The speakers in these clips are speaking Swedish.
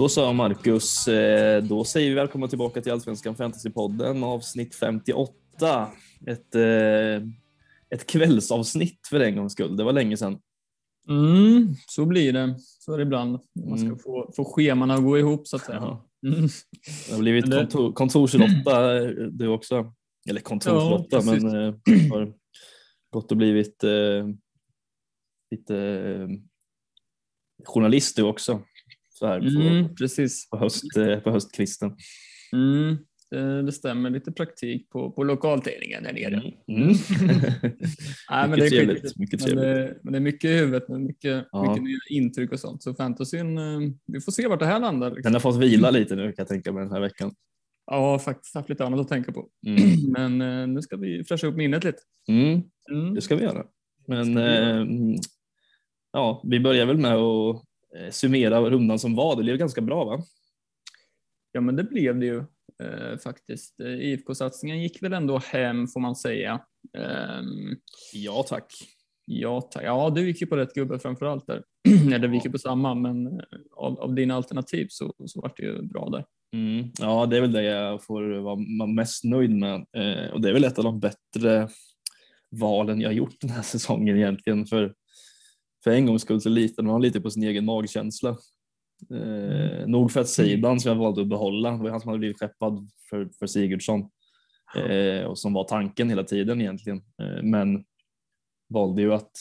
Då sa Marcus, eh, då säger vi välkomna tillbaka till Allsvenskan Fantasypodden avsnitt 58. Ett, eh, ett kvällsavsnitt för en gångs skull. Det var länge sedan. Mm, så blir det. Så är det ibland. Man ska Mm. få, få scheman att gå ihop så att säga. Mm. Det har blivit kontor, kontorslotta eh, du också. Eller kontorslotta, Ja, men har gått och blivit eh, lite eh, journalist du också. Så här på, Mm, precis. på, höst, eh, på höstkvisten. Mm, det, det stämmer. Lite praktik på, på lokaltidningen där nere. Mm. Mm. Nej, men mycket det är trevligt. Mycket Men trevligt. det, men det är mycket i huvudet, men mycket, Ja. mycket nya intryck och sånt. Så fantasyn, eh, vi får se vart det här landar. Liksom. Den har fått vila lite nu kan jag tänka mig den här veckan. Ja, faktiskt haft lite annat att tänka på. Mm. Men eh, nu ska vi fräscha upp minnet lite. Mm. Mm. Det ska vi göra. Men vi göra. eh, ja, vi börjar väl med att eh, summera rundan som var. Det blev ganska bra va? Ja, men det blev det ju eh, faktiskt. Eh, IFK-satsningen gick väl ändå hem får man säga. Ehm, Ja tack. ja, ta- ja, du gick ju på rätt gubbe framför allt där. Eller vi gick ju på samma, men eh, av, av dina alternativ så, så vart det ju bra där. Mm. Ja, det är väl det jag får vara vara mest nöjd med. Eh, och det är väl ett av de bättre valen jag gjort den här säsongen egentligen. För, för en gångs skull så litar man lite på sin egen magkänsla. Eh, nog för att Seidan som jag valde att behålla, det var han som hade blivit skeppad för, för Sigurdsson. Eh, och som var tanken hela tiden egentligen. Eh, men valde ju att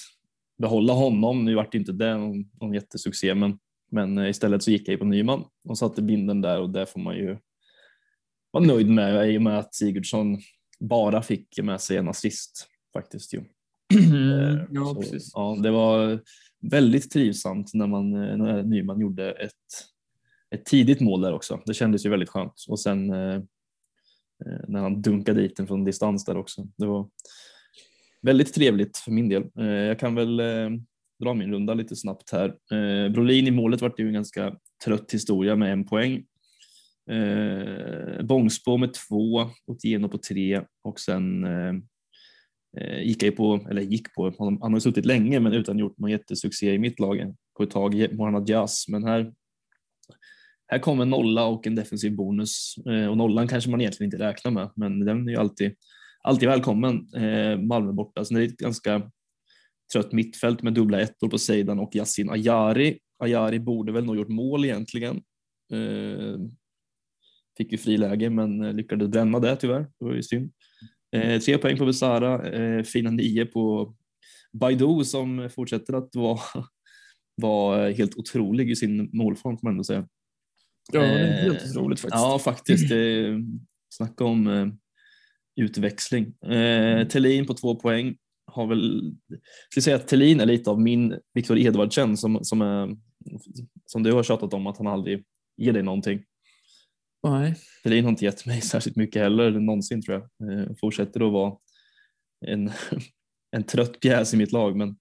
behålla honom. Nu vart inte det någon, någon jättesuccé, men, men eh, istället så gick jag på Nyman och satte binden där och det får man ju vara nöjd med i och med att Sigurdsson bara fick med sig en assist faktiskt. Ju. Eh, ja, så, precis. Ja, det var väldigt trivsamt när, man, eh, när Nyman gjorde ett, ett tidigt mål där också. Det kändes ju väldigt skönt och sen eh, eh, när han dunkade dit den från distans där också. Det var väldigt trevligt för min del. Eh, jag kan väl eh, dra min runda lite snabbt här. Brolin i målet var det ju en ganska trött historia med en poäng. Eh, Bångsbo med två, Otieno på tre och sen Eh, gick jag på, eller gick på, han han har ju suttit länge men utan gjort någon jättesuccé i mitt lag på ett tag, Mohamed Diaz. Men här, här kom en nolla och en defensiv bonus eh, och nollan kanske man egentligen inte räknar med, men den är ju alltid, alltid välkommen. Eh, Malmö borta, så det är ett ganska trött mittfält med dubbla ettor på sidan och Yassin Ayari. Ayari borde väl nog gjort mål egentligen. Eh, fick ju friläge men eh, lyckades bränna det tyvärr. Det var ju synd. Eh, tre poäng på Besara, eh, fina nio på Baidu som fortsätter att vara, vara helt otrolig i sin målform får man ändå säga. Ja, det är helt Eh, otroligt faktiskt. Ja, faktiskt. Eh, snacka om eh, utväxling. Eh, Thelin på två poäng har väl, skulle säga att Thelin är lite av min Viktor Edvardsen som, som, är, som du har tjatat om att han aldrig ger dig någonting. Nej. Thelin har inte gett mig särskilt mycket heller någonsin tror jag. Eh, fortsätter att vara en, en trött pjäs i mitt lag men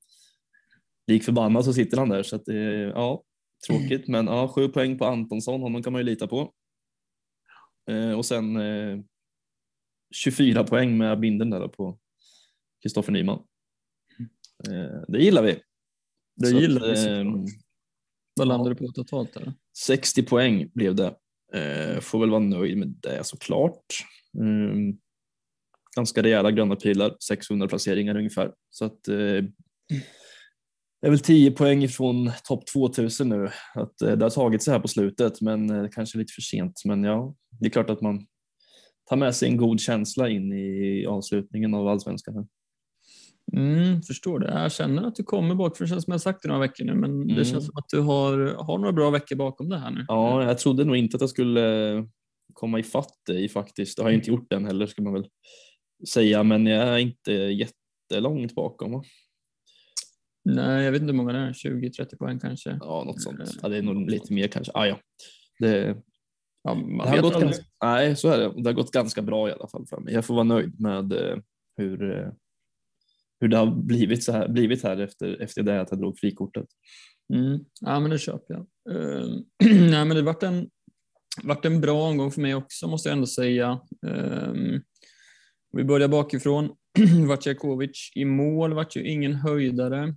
lik förbannat så sitter han där så att eh, ja, tråkigt men ja, sju poäng på Antonsson, honom kan man ju lita på. Eh, och sen eh, 24 poäng med binden där på Kristoffer Nyman. Eh, det gillar vi. Det Så gillar vi eh, såklart. Vad landar du på totalt? Eller? 60 poäng blev det. Eh, får väl vara nöjd med det såklart. Mm, ganska rejäla gröna pilar, 600 placeringar ungefär. Så att, eh, det är väl 10 poäng ifrån topp 2000 nu. Att, eh, det har tagit sig här på slutet, men eh, kanske lite för sent. Men ja, det är klart att man tar med sig en god känsla in i avslutningen av allsvenskan. Mm, förstår det. Jag känner att du kommer bakifrån. Det känns som jag har sagt det några veckor nu, men Mm. det känns som att du har, har några bra veckor bakom det här nu. Ja, jag trodde nog inte att jag skulle komma ifatt dig faktiskt. Det har jag inte gjort än heller ska man väl säga, men jag är inte jättelångt bakom. va? Nej, jag vet inte hur många det är. 20-30 poäng kanske. Ja, något sånt. Ja, det är nog lite mer kanske. Ah, ja. det, Ja, man det har gått ganska, nej, så är det. Det har gått ganska bra i alla fall för mig. Jag får vara nöjd med eh, hur, eh, hur det har blivit, så här, blivit här efter, efter det att jag drog frikortet. Mm. Ja, men det köper jag. Uh, nej, men det vart en, vart en bra omgång för mig också, måste jag ändå säga. Um, Vi börjar bakifrån. Vatjakovic i mål, vart ju ingen höjdare.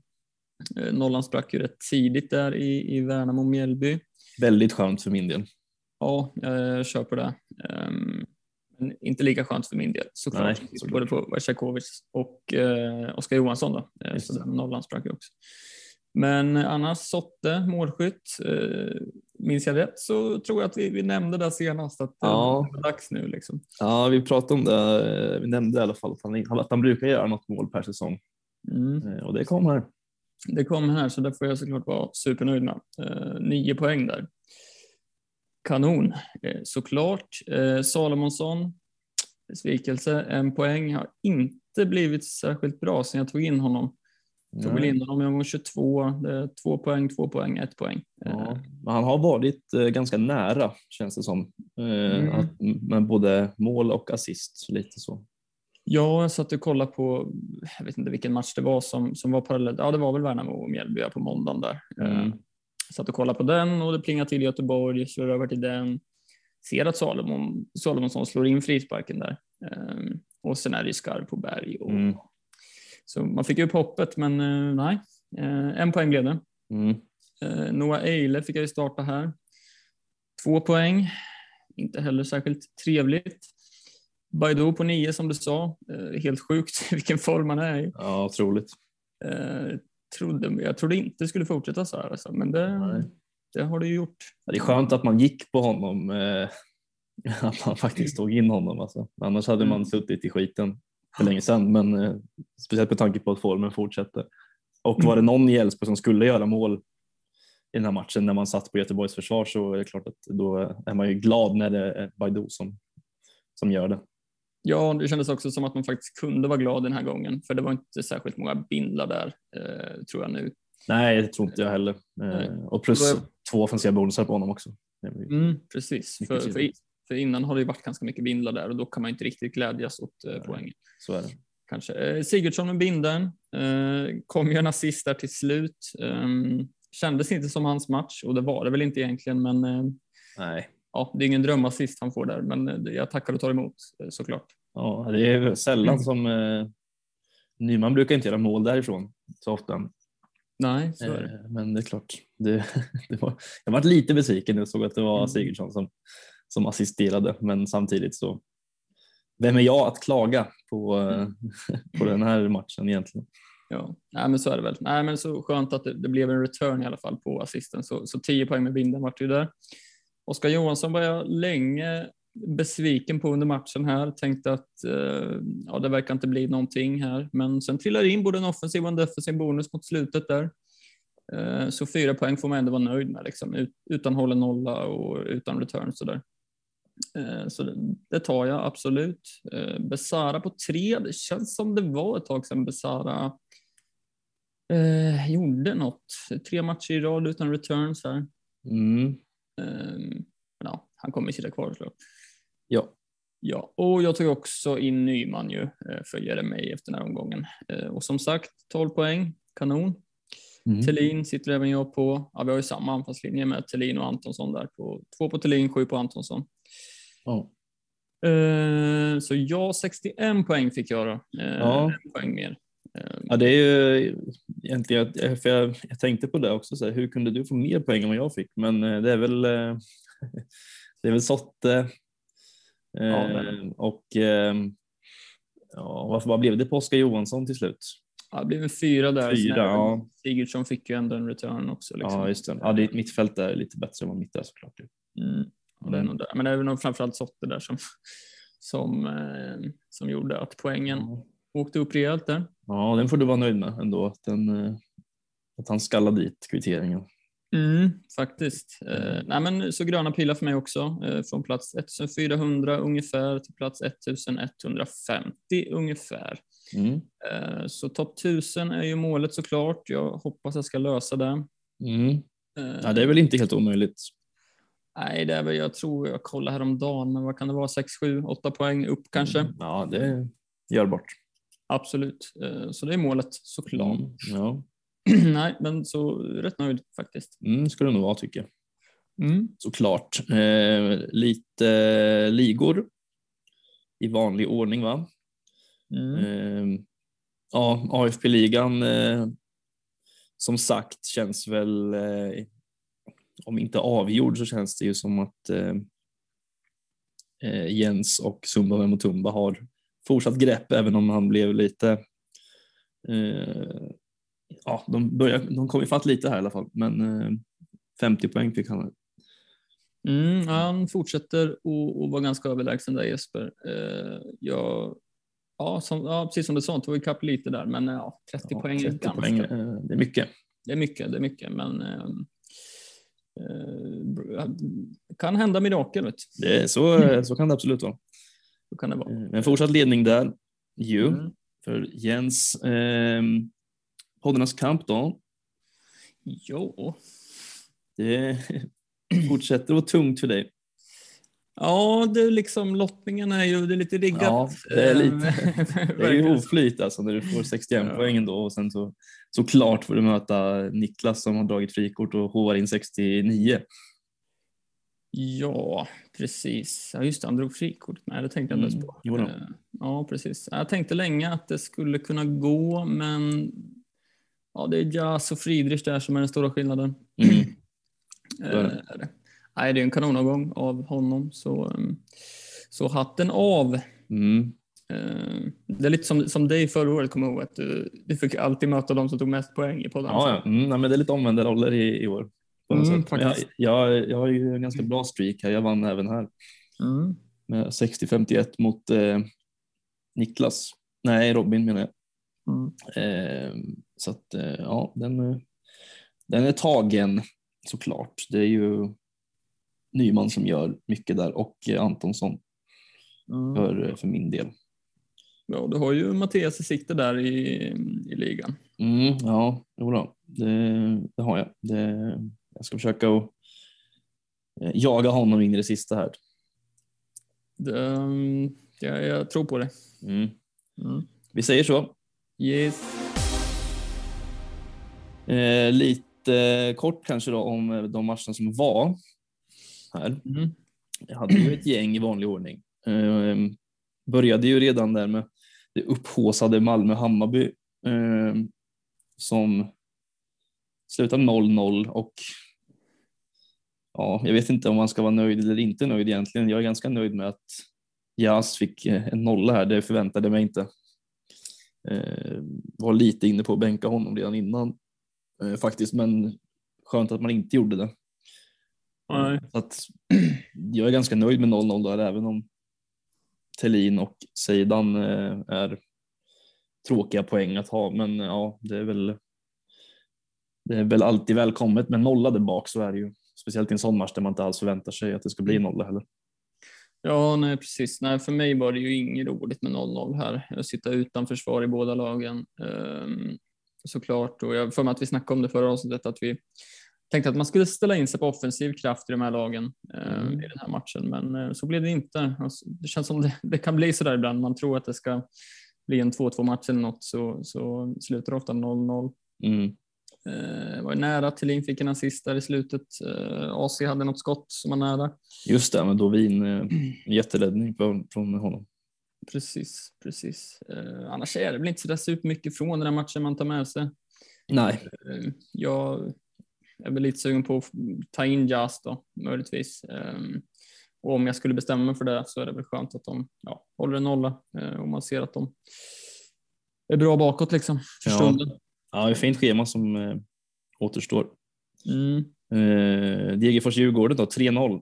Eh, Nollan sprack ju rätt tidigt där i, i Värnamo Mjällby. Väldigt skönt för min del. Ja, jag på det. Um, men inte lika skönt för min del såklart. Nej. Både på Vatjakovic och eh, Oskar Johansson då. Eh, Just så den nollan sprack ju också. Men annars Sotte, målskytt. Eh, minns jag rätt så tror jag att vi, vi nämnde det senast att eh, Ja. det är dags nu liksom. Ja, vi pratade om det. Vi nämnde i alla fall att han, att han brukar göra något mål per säsong Mm. Eh, och det kom här. Det kom här så det får jag såklart vara supernöjd med. Eh, nio poäng där. Kanon, eh, såklart. Eh, Salomonsson, besvikelse, en poäng. Har inte blivit särskilt bra sen jag tog in honom. Tog väl in honom i omgång 22. Det är två poäng, två poäng, ett poäng. Eh, Ja, men han har varit eh, ganska nära känns det som. Eh, Mm. med både mål och assist lite så. Ja, jag satt och kollade på, jag vet inte vilken match det var som, som var parallellt. Ja, det var väl Värnamo och Mjällby på måndagen där. Mm. Satt och kollade på den och det plingar till i Göteborg, slår över till den. Ser att Salomon, Salomonsson slår in frisparken där. Eh, och sen är det skarv på berg. Och, Mm. Så man fick upp hoppet, men eh, nej. Eh, en poäng blev det. Mm. Eh, Noah Eile fick jag ju starta här. Två poäng. Inte heller särskilt trevligt. Baidoo på nio som du sa. Helt sjukt vilken form han är i. Ja, otroligt. Trodde, jag trodde inte det skulle fortsätta så här, alltså, men det, det har det ju gjort. Ja, Det är skönt att man gick på honom. Eh, att man faktiskt tog in honom. Alltså. Annars hade man Mm. suttit i skiten för länge sedan. Men eh, speciellt med tanke på att formen fortsätter. Och var det Mm. någon i Elfsborg som skulle göra mål i den här matchen när man satt på Göteborgs försvar så är det klart att då är man ju glad när det är Baidoo som, som gör det. Ja, det kändes också som att man faktiskt kunde vara glad den här gången, för det var inte särskilt många bindlar där, eh, tror jag nu. Nej, det tror inte jag heller. Eh, och plus Då två offensiva bonusar på honom också. Mm, precis, för, för, för innan har det ju varit ganska mycket bindlar där och då kan man inte riktigt glädjas åt eh, poängen. Så är det. Kanske. Eh, Sigurdsson med binden eh, kom ju en assist där till slut. Eh, kändes inte som hans match och det var det väl inte egentligen, men eh, Nej. Ja, det är ingen drömassist han får där, men eh, jag tackar och tar emot eh, såklart. Ja, det är sällan Mm. som eh, Nyman brukar inte göra mål därifrån så ofta. Nej, så är det. Eh, men det är klart. Det, det var, jag var lite besviken när jag såg att det var Mm. Sigurdsson som, som assisterade, men samtidigt så vem är jag att klaga på, eh, Mm. på den här matchen egentligen? Ja, nej, men så är det väl. Nej, men så skönt att det, det blev en return i alla fall på assisten, så, så 10 poäng med binden vart det ju där. Oskar Johansson var jag länge besviken på under matchen här. Tänkte att eh, ja, det verkar inte bli någonting här, men sen trillade det in både en offensiv och en defensiv bonus mot slutet där. Eh, så fyra poäng får man ändå vara nöjd med, liksom, ut, utan hållen nolla och utan return eh, så där. Så det, tar jag absolut. Eh, Besara på tre. Det känns som det var ett tag sedan Besara eh, gjorde något. Tre matcher i rad utan returns här. Mm. Men ja, han kommer sitta kvar såklart. Ja. Ja, och jag tog också in Nyman ju eh, för Jeremejeff efter den här omgången. Eh, Och som sagt, 12 poäng, kanon. Mm. Tellin sitter även jag på. Ja, vi har ju samma anfallslinje med Tellin och Antonsson där. På, två på Tellin, sju på Antonsson. Ja. Eh, så jag 61 poäng fick jag då. Ja. En poäng mer. Eh, Ja, det är ju egentligen, för jag, jag tänkte på det också, så här, hur kunde du få mer poäng än vad jag fick? Men eh, det är väl, eh, det är väl Sotte eh, Ja, är och eh, ja, varför vad blev det på Oskar Johansson till slut? ja, det blev en fyra där. Fyra, ja. Sigurdsson fick ju ändå en return också. Liksom. Ja, just det. Ja, det, mitt fält är lite bättre än vad mitt är såklart. Mm. Ja, det är Mm. nog där. Men det är nog framförallt Sotte där som, som, eh, som gjorde att poängen. Åkte upp rejält där. ja, den får du vara nöjd med ändå, att, den, eh, att han skallade dit kvitteringen. Mm, faktiskt. Eh, nej, men så gröna pilar för mig också. Eh, från plats 1400 ungefär till plats 1150 ungefär. Mm. Eh, så topp 1000 är ju målet såklart. Jag hoppas jag ska lösa det. Mm. Eh, Ja, det är väl inte helt omöjligt. Nej, det är väl, jag tror jag kollade häromdagen, men vad kan det vara? 6, 7, 8 poäng upp kanske? Mm. Ja, det är görbart. Absolut. Eh, Så det är målet såklart. Mm. Ja, Nej, men så rätt nöjd faktiskt. mm, ska det nog vara tycker jag. Mm. såklart. Eh, lite ligor i vanlig ordning va? Mm. Eh, ja, AFP-ligan eh, som sagt känns väl, eh, om inte avgjord så känns det ju som att eh, Jens och Sumba Mutumba har fortsatt grepp även om han blev lite eh, ja, de, börjar, de kom ifatt lite här i alla fall, men eh, 50 poäng fick han. Mm, han fortsätter att vara ganska överlägsen där Jesper. Eh, jag, ja, som, ja, precis som du sa, tog ikapp lite där, men ja, 30 Ja, poäng är 30 ganska. poäng, eh, det är mycket. Det är mycket, det är mycket, men eh, eh, kan hända mirakel. Vet. Det är, så, så kan det absolut vara. Så kan det vara. Eh, Men fortsatt ledning där, ju, Mm. för Jens. Eh, poddarnas kamp då, Jo. det fortsätter vara tungt för dig. Ja, det är liksom lottningen är ju det är lite riggat. Ja, det är lite- Eh, Det är ju oflyt alltså när du får 61 Ja. poäng då och sen så såklart får du möta Niklas som har dragit frikort och hovar in 69. Ja, precis. Ja, just det, han drog frikort. Nej, det tänkte jag inte ens Mm, på. Eh, Ja, precis. Jag tänkte länge att det skulle kunna gå, men ja, det är Jas och Friedrich där som är den stora skillnaden. Mm. Eh, det. är det. Nej, det är en kanonavgång av honom, så, um, så hatten av. Mm. Eh, Det är lite som, som dig förra året, kommer jag ihåg, att du, du fick alltid möta de som tog mest poäng i podden. Ja, ja. Mm, nej, men det är lite omvända roller i, i år. Mm, jag, jag, jag har ju en ganska bra streak här. Jag vann även här Mm. med 60-51 mot eh, Niklas. Nej, Robin menar jag. Mm. Eh, så att eh, ja, den, eh, den är tagen såklart. Det är ju Nyman som gör mycket där och eh, Antonsson Mm. för, eh, för min del. Ja, du har ju Mattias i sikte där i, i ligan. Mm, ja, det, det har jag. Det, jag ska försöka att eh, jaga honom in i det sista här. Det, um, jag, jag tror på det. Mm. Mm. Vi säger så. Yes. Eh, lite kort kanske då om eh, de matcherna som var här. Mm. Jag hade ju ett gäng i vanlig ordning. Eh, började ju redan där med det upphåsade Malmö-Hammarby eh, som slutade 0-0 och ja, jag vet inte om man ska vara nöjd eller inte nöjd egentligen. Jag är ganska nöjd med att Jas fick eh, en nolla här. Det förväntade jag mig inte. Eh, var lite inne på att bänka honom redan innan eh, faktiskt, men skönt att man inte gjorde det. Nej. Så att jag är ganska nöjd med 0-0 där, även om Tellin och Seidan är tråkiga poäng att ha. Men ja, det är väl. Det är väl alltid välkommet, men nolla där bak så är det ju. Speciellt i en sån match där man inte alls förväntar sig att det ska bli nolla heller. Ja, nej precis. Nej, för mig var det ju inget roligt med 0-0 här. Sitter utan försvar i båda lagen um, såklart. Och jag för mig att vi snackade om det förra avsnittet att vi tänkte att man skulle ställa in sig på offensiv kraft i de här lagen um, Mm. i den här matchen, men uh, så blev det inte. Alltså, det känns som det, det kan bli så där ibland. Man tror att det ska bli en 2-2 match eller något så, så slutar det ofta 0-0. Mm. Uh, var nära, Thelin fick en assist där i slutet. Uh, AC hade något skott som var nära. Just det, men Dovin, eh, jätteräddning från, från honom. Precis, precis. Eh, annars är det väl inte så där supermycket från den här matchen man tar med sig. Nej, Eh, jag är väl lite sugen på att ta in Jas då, möjligtvis. Eh, och om jag skulle bestämma mig för det så är det väl skönt att de ja, håller en nolla eh, och man ser att de är bra bakåt liksom för Ja. stunden. Ja, det är fint schema som eh, återstår. Mm. Eh, Degerfors-Djurgården då, 3-0. Eh,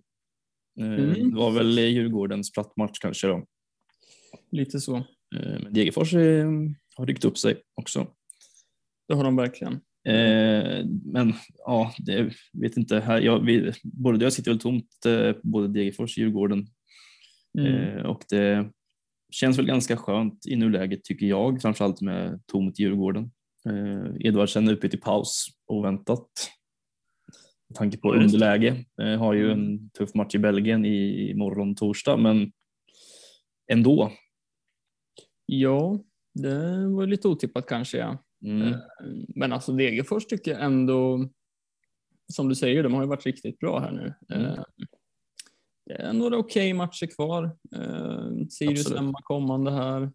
Mm. Det var väl Djurgårdens platt match kanske då. Lite så. Eh, men Degerfors eh, har ryckt upp sig också. Det har de verkligen. Eh, men ja, det vet inte. Här, jag, vi, både jag sitter väl tomt eh, både Degerfors och Djurgården Mm. och det känns väl ganska skönt i nuläget tycker jag, framförallt med tomt Djurgården. Eh, Edvardsen uppe till paus oväntat. Med tanke på underläge. Eh, har ju en tuff match i Belgien i morgon torsdag, men ändå. Ja, det var lite otippat kanske. Ja. Mm. Men alltså Degerfors tycker jag ändå, som du säger, de har ju varit riktigt bra här nu. Mm. Eh, Det är några okej matcher kvar. Eh, Sirius hemma kommande här.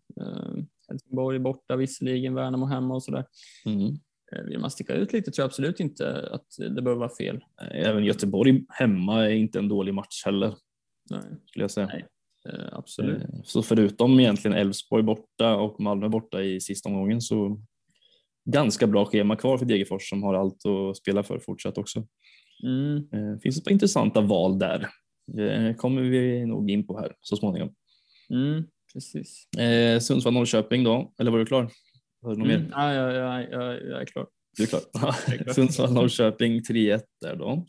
Helsingborg borta visserligen, Värnamo hemma och sådär. Mm. Eh, Vill man sticka ut lite tror jag absolut inte att det behöver vara fel. Även Göteborg hemma är inte en dålig match heller Nej, skulle jag säga. Nej. eh, absolut. Eh, Så förutom egentligen Elfsborg borta och Malmö borta i sista omgången så ganska bra schema kvar för Degerfors som har allt att spela för fortsatt också. Mm. Eh, finns ett par intressanta val där. Det kommer vi nog in på här så småningom. Mm. Precis. Eh, Sundsvall-Norrköping då, eller var du klar? Har du något Mm. mer? Ja, ja, ja, ja, jag är klar. Du är klar? Jag är klar. Sundsvall-Norrköping 3-1 där då.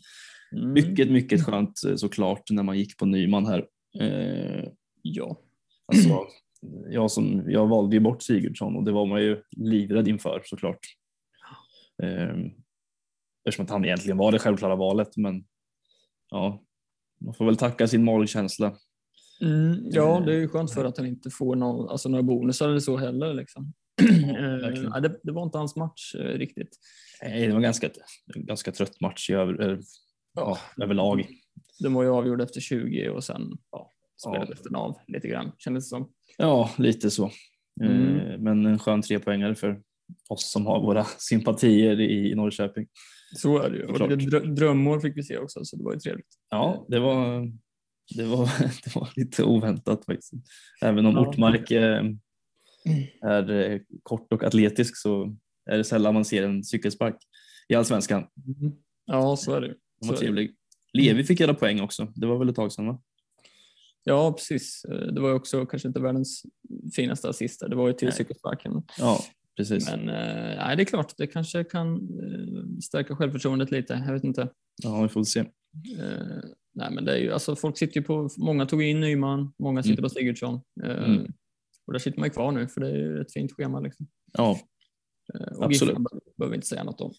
Mm. Mycket, mycket skönt eh, såklart när man gick på Nyman här. Eh, Ja. alltså, jag, som, jag valde ju bort Sigurdsson och det var man ju livrädd inför såklart. Eh, eftersom att han egentligen var det självklara valet men ja, man får väl tacka sin magkänsla. Mm, ja, Eh, det är ju skönt för att han inte får någon, alltså några bonusar eller så heller. Liksom. Eh, nej, det, det var inte hans match eh, riktigt. Nej, det var en ganska, ganska trött match i över, ja, överlag. Den var ju avgjord efter 20 och sen ja, spelades Ja. den av lite grann kändes det som. Ja, lite så. Mm. Men en skön trepoängare för oss som har våra sympatier i Norrköping. Så är det ju. Och Klart. lite drö- drömmor fick vi se också så det var ju trevligt. Ja, det var, det var, det var lite oväntat faktiskt. Även om Ja. Ortmark eh, är eh, kort och atletisk så är det sällan man ser en cykelspark i allsvenskan. Ja, så är det. Den var trevlig. Levi fick göra poäng också. Det var väl ett tag sedan va? Ja, precis. Eh, Det var ju också kanske inte världens finaste assist. Det var ju till cykelsparken. Ja, precis. Men nej, det är klart, det kanske kan stärka självförtroendet lite. Jag vet inte. Ja, vi får se. Nej, men det är ju alltså folk sitter ju på. Många tog in Nyman, många sitter Mm. på Sigurdsson eh, Mm. och där sitter man ju kvar nu för det är ju ett fint schema liksom. Ja, Eh, och Absolut. Giffarna be- behöver vi inte säga något om.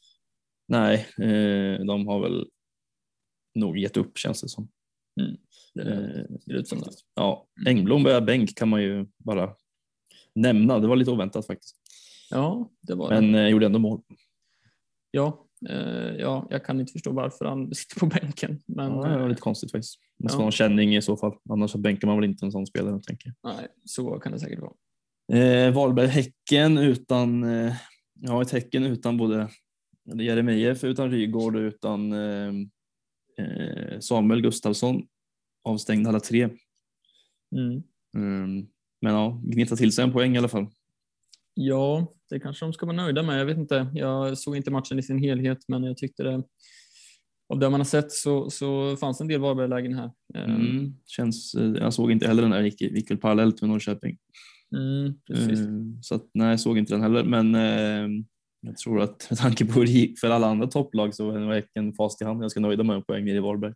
nej, eh, de har väl nog gett upp känns det som. Det Eh, ser ut som det. Ja, Engblom börjar bänk kan man ju bara nämna. Det var lite oväntat faktiskt. Ja, det var det. Men eh, gjorde ändå mål. Ja, ja, jag kan inte förstå varför han sitter på bänken. Men Ja, det var eh, lite konstigt faktiskt. Måste Ja. vara någon känning i så fall. Annars så bänkar man väl inte en sån spelare tänker nej, så kan det säkert vara. jag. Eh, Varberg-Häcken utan, eh, ja ett Häcken utan både Jeremejeff utan Rygård och utan eh, eh, Samuel Gustafsson. Avstängda alla tre. Mm. Mm. Men ja, gneta till sig en poäng i alla fall. Ja, det kanske de ska vara nöjda med. Jag vet inte. Jag såg inte matchen i sin helhet, men jag tyckte det. Av det man har sett så, så fanns en del Varberg-lägen här. Eh, Mm. Känns, eh, jag såg inte heller den där, gick, gick väl parallellt med Norrköping. Mm, precis. Eh, Så att, nej, jag såg inte den heller. Men eh, jag tror att med tanke på hur det gick för alla andra topplag så är nog Häcken fast i hand ganska nöjda med en poäng nere i Varberg.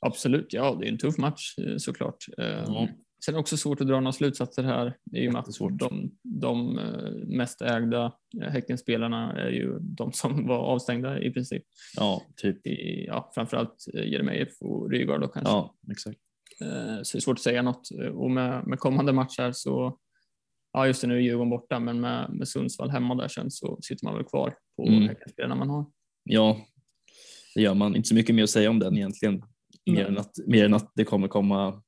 Absolut, ja, det är en tuff match eh, såklart. Ja. Sen är det också svårt att dra några slutsatser här i och med att de, de eh, mest ägda eh, Häckenspelarna är ju de som var avstängda i princip. Ja, typ. I, ja, framförallt eh, Jeremejeff och Rygaard då kanske. Ja, exakt. Så det är svårt att säga något. Och med, med kommande matcher så, ja just det nu är Djurgården borta, men med, med Sundsvall hemma där sen så sitter man väl kvar på Mm. Häckenspelarna man har. Ja, det gör man. Inte så mycket mer att säga om den egentligen. Mer, än att, mer än att det kommer komma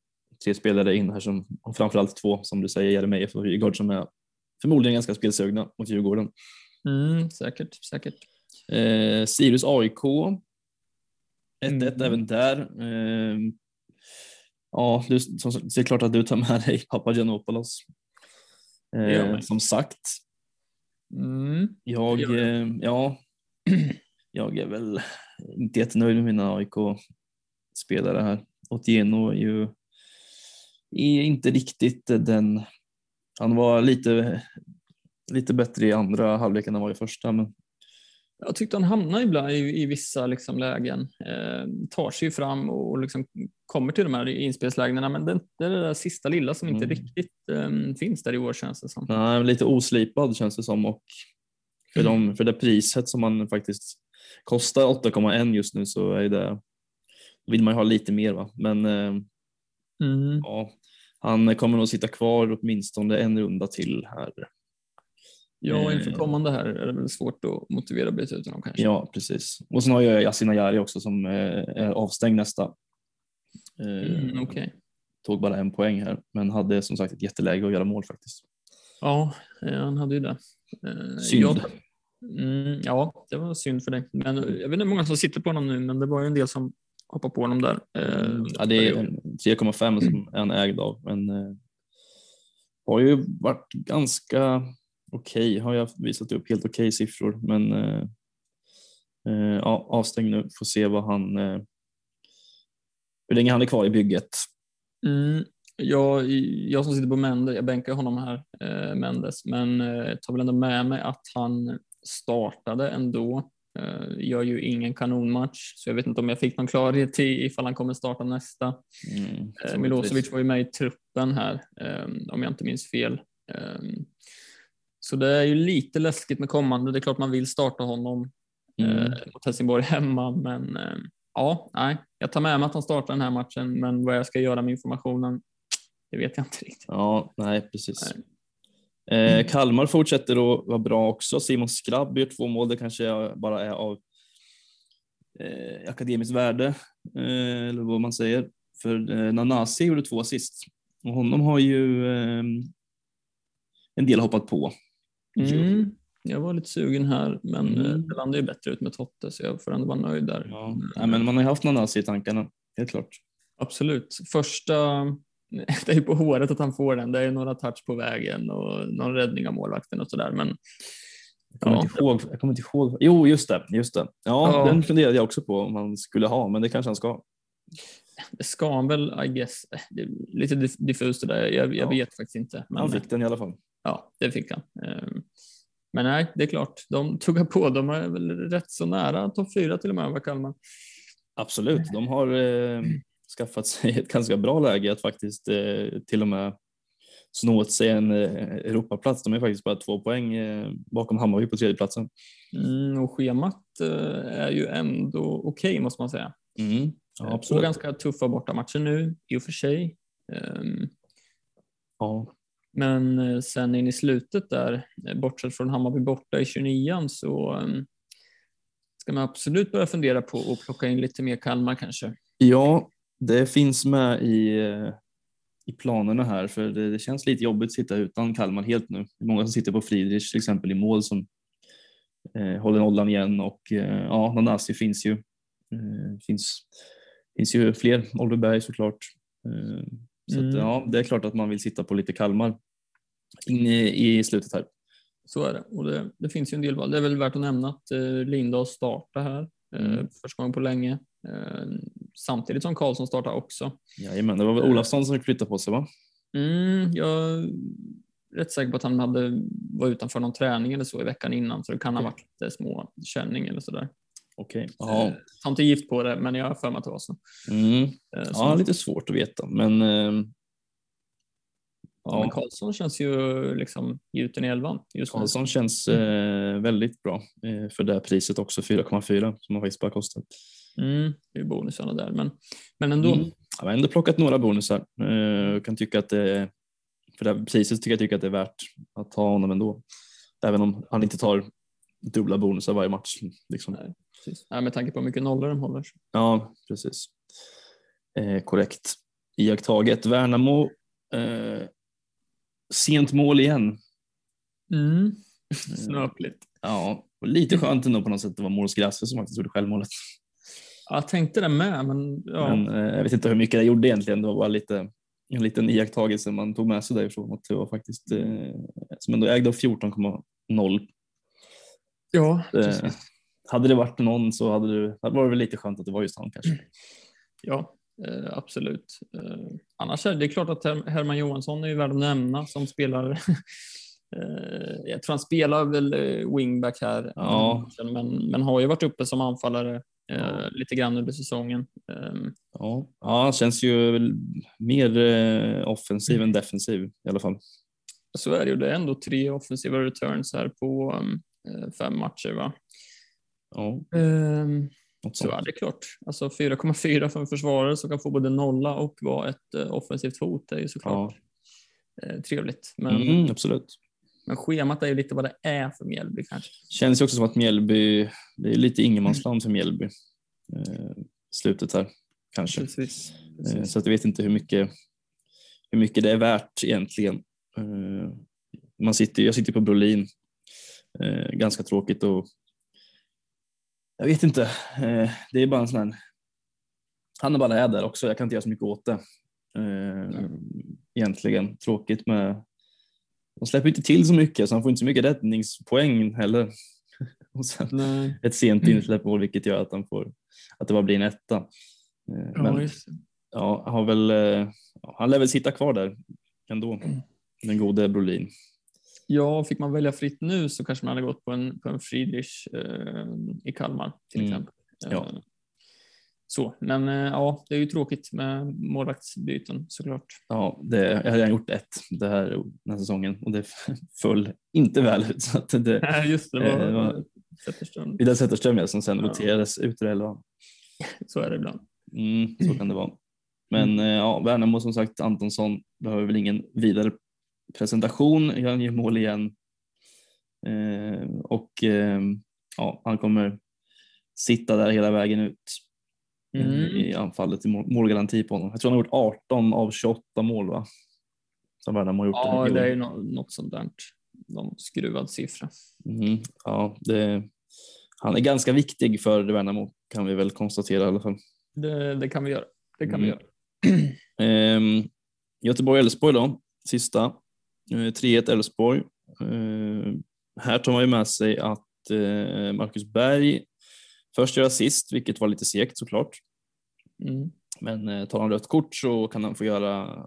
tre spelare in här som, och framförallt två som du säger, Jeremejeff och Rygaard som är förmodligen ganska spelsugna mot Djurgården. Mm, säkert, säkert. Eh, Sirius AIK. 1-1 Mm. även där. Eh, ja, du, som, det är klart att du tar med dig Papagiannopoulos. Eh, som sagt, Mm. jag, eh, ja, jag är väl inte jättenöjd med mina AIK-spelare här. Otieno är ju är inte riktigt den, han var lite, lite bättre i andra halvlek än var i första, men Jag tyckte han hamnar ibland i, i vissa liksom lägen, eh, tar sig ju fram och liksom kommer till de här inspelslägena, men det, det är det där sista lilla som inte Mm. riktigt eh, finns där i år känns det som. Nej, lite oslipad känns det som och för, de, för det priset som man faktiskt kostar 8,1 just nu så är det, vill man ju ha lite mer va. Men eh, Mm. ja, han kommer nog sitta kvar åtminstone en runda till här. Ja, inför Eh. kommande här är det väl svårt att motivera att byta ut honom kanske. Ja, precis. Och sen har jag Yasin Ayari också som eh, är avstängd nästa. Eh, Mm, Okej. Tog bara en poäng här, men hade som sagt ett jätteläge att göra mål faktiskt. Ja, han hade ju det. Synd. Jag, mm, ja, det var synd för dig. Men jag vet inte hur många som sitter på honom nu, men det var ju en del som hoppade på honom där. eh, Mm, Ja, det är en 3,5 som han ägd av. Men eh, har ju varit ganska okej. Har jag visat upp helt okej siffror. Men eh, eh, avstängd nu. Får se vad han, hur länge han är kvar i bygget. Mm, jag, jag som sitter på Mendes, jag bänkar honom här, Mendes, men tar väl ändå med mig att han startade ändå. Eh, gör ju ingen kanonmatch, så jag vet inte om jag fick någon klarhet i ifall han kommer starta nästa. Mm, Eh, Milosevic var ju med i truppen här, eh, om jag inte minns fel. Eh, så det är ju lite läskigt med kommande. Det är klart man vill starta honom Mm. eh, mot Helsingborg hemma, men eh, ja, nej, jag tar med mig att han startar den här matchen, men vad jag ska göra med informationen, det vet jag inte riktigt. Ja, nej precis. Eh, Kalmar fortsätter att vara bra också. Simon Skrabb gör två mål. Det kanske bara är av eh, akademiskt värde, eh, eller vad man säger. För eh, Nanasi gjorde två assist och honom har ju eh, en del hoppat på. Mm. Jag var lite sugen här, men Mm. eh, det landade ju bättre ut med Totte, så jag får ändå vara nöjd där. Ja, nej, men man har ju haft Nanasi i tankarna, helt klart. Absolut. Första, det är ju på håret att han får den. Det är ju några touch på vägen och någon räddning av målvakten och sådär. Men Jag kommer, Ja. inte ihåg, jag kommer inte ihåg. Jo, just det. Just det. Ja, Ja. den funderade jag också på om han skulle ha, men det kanske han ska. det ska han väl, I guess. Är lite diff- diffust det där. Jag, jag Ja. vet faktiskt inte. Men, Han fick den i alla fall. Ja, det fick han. Ehm, Men nej, det är klart. De tuggar på. De är väl rätt så nära topp fyra till och med, vad Kalmar. Absolut, de har eh, skaffat sig ett ganska bra läge att faktiskt eh, till och med snå åt sig en eh, Europaplats. De är faktiskt bara två poäng eh, bakom Hammarby på tredjeplatsen. Mm, och schemat är ju ändå okej, måste man säga. Mm. Ja, Två absolut. ganska tuffa bortamatcher nu, i och för sig. Ehm, Ja. Men sen in i slutet där, bortsett från Hammarby borta i 29 så ehm, ska man absolut börja fundera på att plocka in lite mer Kalmar kanske. ja, det finns med i, eh, i planerna här för det, det känns lite jobbigt att sitta utan Kalmar helt nu. Det är många som sitter på Friedrich till exempel i mål som eh, håller nollan igen och eh, ja, Nanasi finns ju. Eh, finns, finns ju fler, Oliver Berg såklart. Eh, så Mm. att, ja, det är klart att man vill sitta på lite Kalmar in i, i slutet här. Så är det. Och det, det finns ju en del val. Det är väl värt att nämna att eh, Lindahl startar här eh, Mm. första gången på länge. Eh, samtidigt som Karlsson startar också. Jajamän, det var väl Olafsson som flyttade på sig va? Mm, jag är rätt säker på att han hade, var utanför någon träning eller så i veckan innan så det kan ha varit lite små känning eller sådär. Okej. Eh, Ja. Tar inte gift på det men jag har för mig att det var så. Mm. Eh, så ja, lite svårt att veta men eh, Ja, men Karlsson känns ju liksom gjuten i elvan just nu. Karlsson känns eh, väldigt bra eh, för det här priset också, 4,4 som har faktiskt bara kostat. Mm, det är bonusarna där, men, men ändå. Mm. Jag har ändå plockat några bonusar. Eh, jag kan tycka att det, för det här priset tycker jag tycker att det är värt att ta honom ändå. Även om han inte tar dubbla bonusar varje match. Liksom. Nej, precis. Nej, med tanke på hur mycket nollor de håller. Ja, precis. Eh, korrekt iakttaget. Värnamo, eh, sent mål igen. Mm. Snöpligt. Ja, och lite skönt ändå på något sätt det var Grasse som faktiskt gjorde självmålet. Ja, Jag tänkte det med, men ja. Men eh, jag vet inte hur mycket det gjorde egentligen. Det var bara lite, en liten iakttagelse man tog med sig därifrån. Att det var faktiskt, eh, som ändå ägde av 14,0. ja Eh, precis. hade det varit någon så hade det, hade varit väl lite skönt att det var just han kanske. ja eh, absolut. Eh, annars är det klart att Her- Herman Johansson är ju värd att nämna som spelar. eh, jag tror han spelar väl eh, wingback här, Ja. men, men har ju varit uppe som anfallare eh, Ja. lite grann under säsongen. Eh, Ja, ja känns ju mer eh, offensiv än defensiv i alla fall. Så är det ju. Det är ändå tre offensiva returns här på um, eh, fem matcher. Va? Ja, något så är det klart. Alltså 4,4 för en försvarare som kan få både nolla och vara ett uh, offensivt hot. Det är ju såklart eh, trevligt. Men, Mm, absolut. Men schemat är ju lite vad det är för Mjällby kanske. Känns ju också som att Mjällby, det är lite ingenmansland för Mjällby. Eh, slutet här kanske. Precis. Eh, Så att jag vet inte hur mycket, hur mycket det är värt egentligen. Eh, man sitter, jag sitter på Brolin. Eh, ganska tråkigt och jag vet inte. Eh, det är bara en sån här. Hannibal är där också. Jag kan inte göra så mycket åt det. Eh, egentligen tråkigt med. De släpper inte till så mycket så han får inte så mycket räddningspoäng heller. Och sen Nej. ett sent insläppmål vilket gör att han får att det bara blir en etta. Eh, Ja, Men det. ja, har väl, eh, ja, han lär väl sitta kvar där ändå. Den gode Brolin. Ja, fick man välja fritt nu så kanske man hade gått på en, på en Friedrich eh, i Kalmar till Mm. exempel. Ja. Så, men eh, ja, det är ju tråkigt med målvaktsbyten såklart. Ja, det, jag har gjort ett det här, den här säsongen och det föll inte väl ut. Så att det, Nej, just det, var, Eh, var- Zetterström. Vidar Zetterström ja, som sen Ja. roterades ut ur elvan. Så är det ibland. Mm, så kan det vara. Men eh, ja, Värnamo som sagt, Antonsson behöver väl ingen vidare presentation. Han gör mål igen. Eh, och eh, ja, han kommer sitta där hela vägen ut Mm. i anfallet i mål, målgaranti på honom. Jag tror han har gjort 18 av 28 mål va? Som Värnamo har gjort. Ja, det är ju något sånt där. Någon skruvad siffra. Mhm, ja, det, han är ganska viktig för Värnamo kan vi väl konstatera i alla fall. Det, det kan vi göra. Det kan vi Mm. göra. Ehm, Göteborg-Elfsborg då, sista. Eh, 3-1 Elfsborg. Eh, här tar man ju med sig att eh, Marcus Berg först gör assist, vilket var lite segt såklart. Mm. Men eh, tar han rött kort så kan han få göra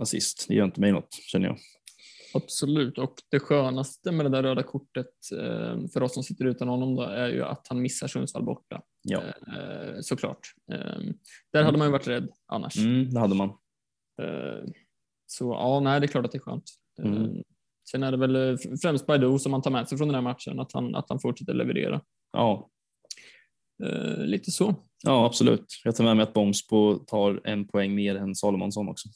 assist. Det gör inte mig något känner jag. Absolut, och det skönaste med det där röda kortet eh, för oss som sitter utan honom då, är ju att han missar Sundsvall borta. Ja, Eh, såklart. Eh, där hade man ju varit rädd annars. mm, det hade man. Eh, så ja, nej, det är klart att det är skönt. Mm. Sen är det väl främst Baidoo som man tar med sig från den här matchen, att han, att han fortsätter leverera. Ja, lite så. ja, absolut. Jag tar med mig att Bångsbo tar en poäng mer än Salomonsson också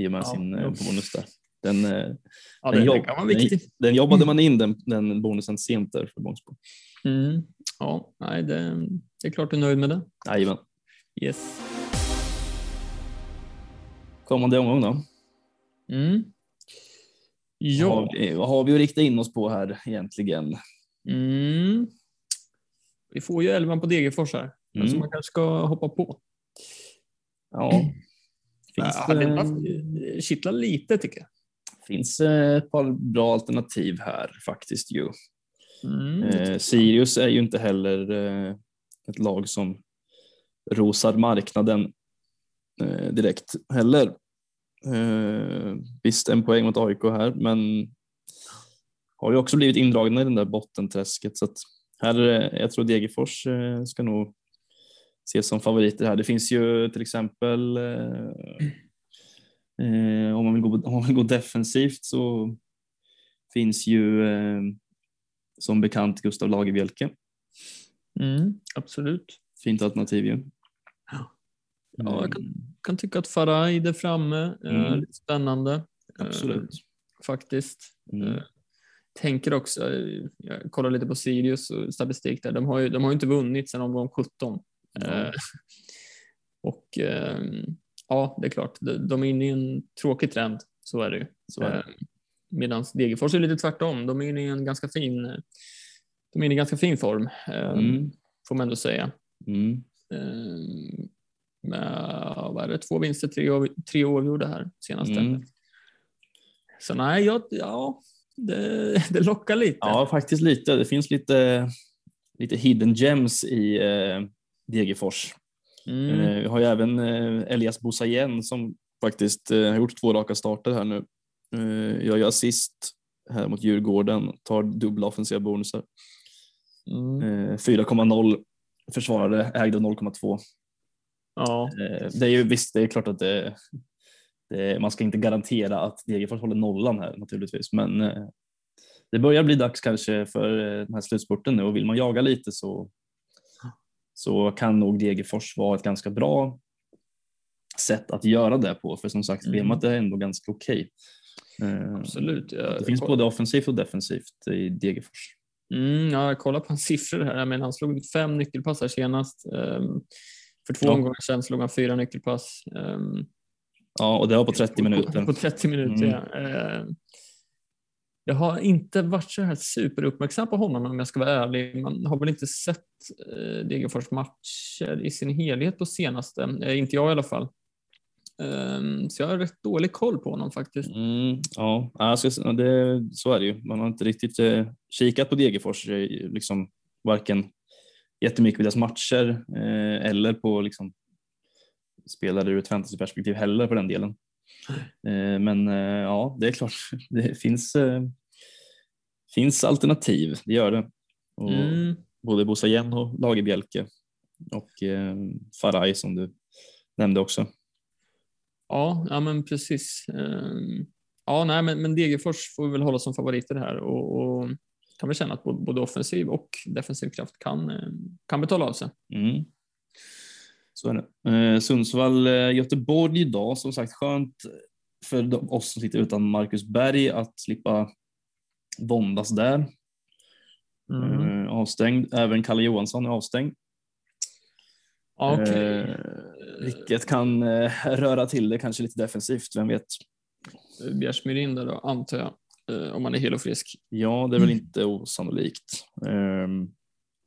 i och med Ja, sin eh, jo. bonus där. Den, eh, Ja, den, det jobb-. Den, den jobbade man in den, den bonusen sent där för Bångsbo. Mm. Ja, nej, det, det är klart du är nöjd med det. Jajamän. Yes. Kommande omgång då? Mm. Vad Ja. har, vi, vad har vi att rikta in oss på här egentligen? Mm. Vi får ju elvan på Degerfors här, Mm. som man kanske ska hoppa på. Ja. Finns, Ja, det det, kittlar lite tycker jag. finns eh, ett par bra alternativ här faktiskt ju. Mm. Eh, Sirius är ju inte heller eh, ett lag som rosar marknaden eh, direkt heller. Eh, visst en poäng mot AIK här men har ju också blivit indragna i den där bottenträsket så att här, eh, jag tror Degerfors eh, ska nog ses som favoriter här. Det finns ju till exempel eh, eh, om, man vill gå, om man vill gå defensivt så finns ju eh, som bekant Gustav Lagerbielke. Mm. Absolut. Fint alternativ ju. Ja, jag kan, kan tycka att Faraj där framme är Mm. spännande. Eh, Absolut. faktiskt. Mm. Tänker också, jag kollar lite på Sirius och statistik där, de har ju, de har ju inte vunnit sedan omgång 17. Ja. Eh, och eh, ja, det är klart, de, är inne i en tråkig trend, så är det ju. Så det. Medan Degerfors är lite tvärtom, de är inne i en ganska fin, de är inne i ganska fin form, eh, Mm. får man ändå säga. Mm. Med, vad är det, två vinster, tre, tre oavgjorda här senaste. Mm. Så nej, jag, ja, det, det lockar lite. Ja, faktiskt lite. Det finns lite, lite hidden gems i eh, Degerfors. Mm. Eh, vi har ju även eh, Elias Bosayen som faktiskt eh, har gjort två raka starter här nu. Eh, gör ju assist här mot Djurgården, tar dubbla offensiva bonusar. Mm. Eh, 4,0 försvarare, ägde 0,2. Ja, Eh, det är ju visst, det är klart att det, det, man ska inte garantera att Degerfors håller nollan här naturligtvis, men eh, det börjar bli dags kanske för eh, den här slutspurten nu och vill man jaga lite så, så kan nog Degerfors vara ett ganska bra sätt att göra det på, för som sagt Mm. schemat är ändå ganska okej. Eh, absolut. Jag, Det finns både offensivt och defensivt i Degerfors. mm, ja, jag kollar på hans siffror här. Menar, han slog fem nyckelpass här senast. Um, för två Ja. omgångar sedan slog han fyra nyckelpass. Um, Ja, och det var på 30 på, minuter. på 30 minuter, Mm. ja. Ehm, Jag har inte varit så här superuppmärksam på honom om jag ska vara ärlig. Man har väl inte sett eh, Degerfors matcher i sin helhet på senaste, eh, inte jag i alla fall. Um, så jag har rätt dålig koll på honom faktiskt. Mm, ja, alltså, det, så är det ju. Man har inte riktigt eh, kikat på Degerfors, eh, liksom, varken jättemycket på deras matcher eh, eller på liksom, spelare ur ett fantasyperspektiv heller på den delen. Eh, men eh, ja, det är klart, det finns, eh, finns alternativ, det gör det. Och Mm. Både Bosa Jen och Lagerbielke och Faraj som du nämnde också. Ja, ja men precis. Um, ja, nej, men, men Degerfors får vi väl hålla som favoriter här och, och kan väl känna att både, både offensiv och defensiv kraft kan, kan betala av sig. Mm. Så är det. Eh, Sundsvall, eh, Göteborg idag, som sagt skönt för oss som sitter utan Marcus Berg att slippa våndas där. Mm. Eh, avstängd. Även Kalle Johansson är avstängd. Okej. Eh, vilket kan eh, röra till det kanske lite defensivt, vem vet. Bjärsmyr in där då, antar jag, eh, om man är hel och frisk. Ja, det är väl inte osannolikt. Um,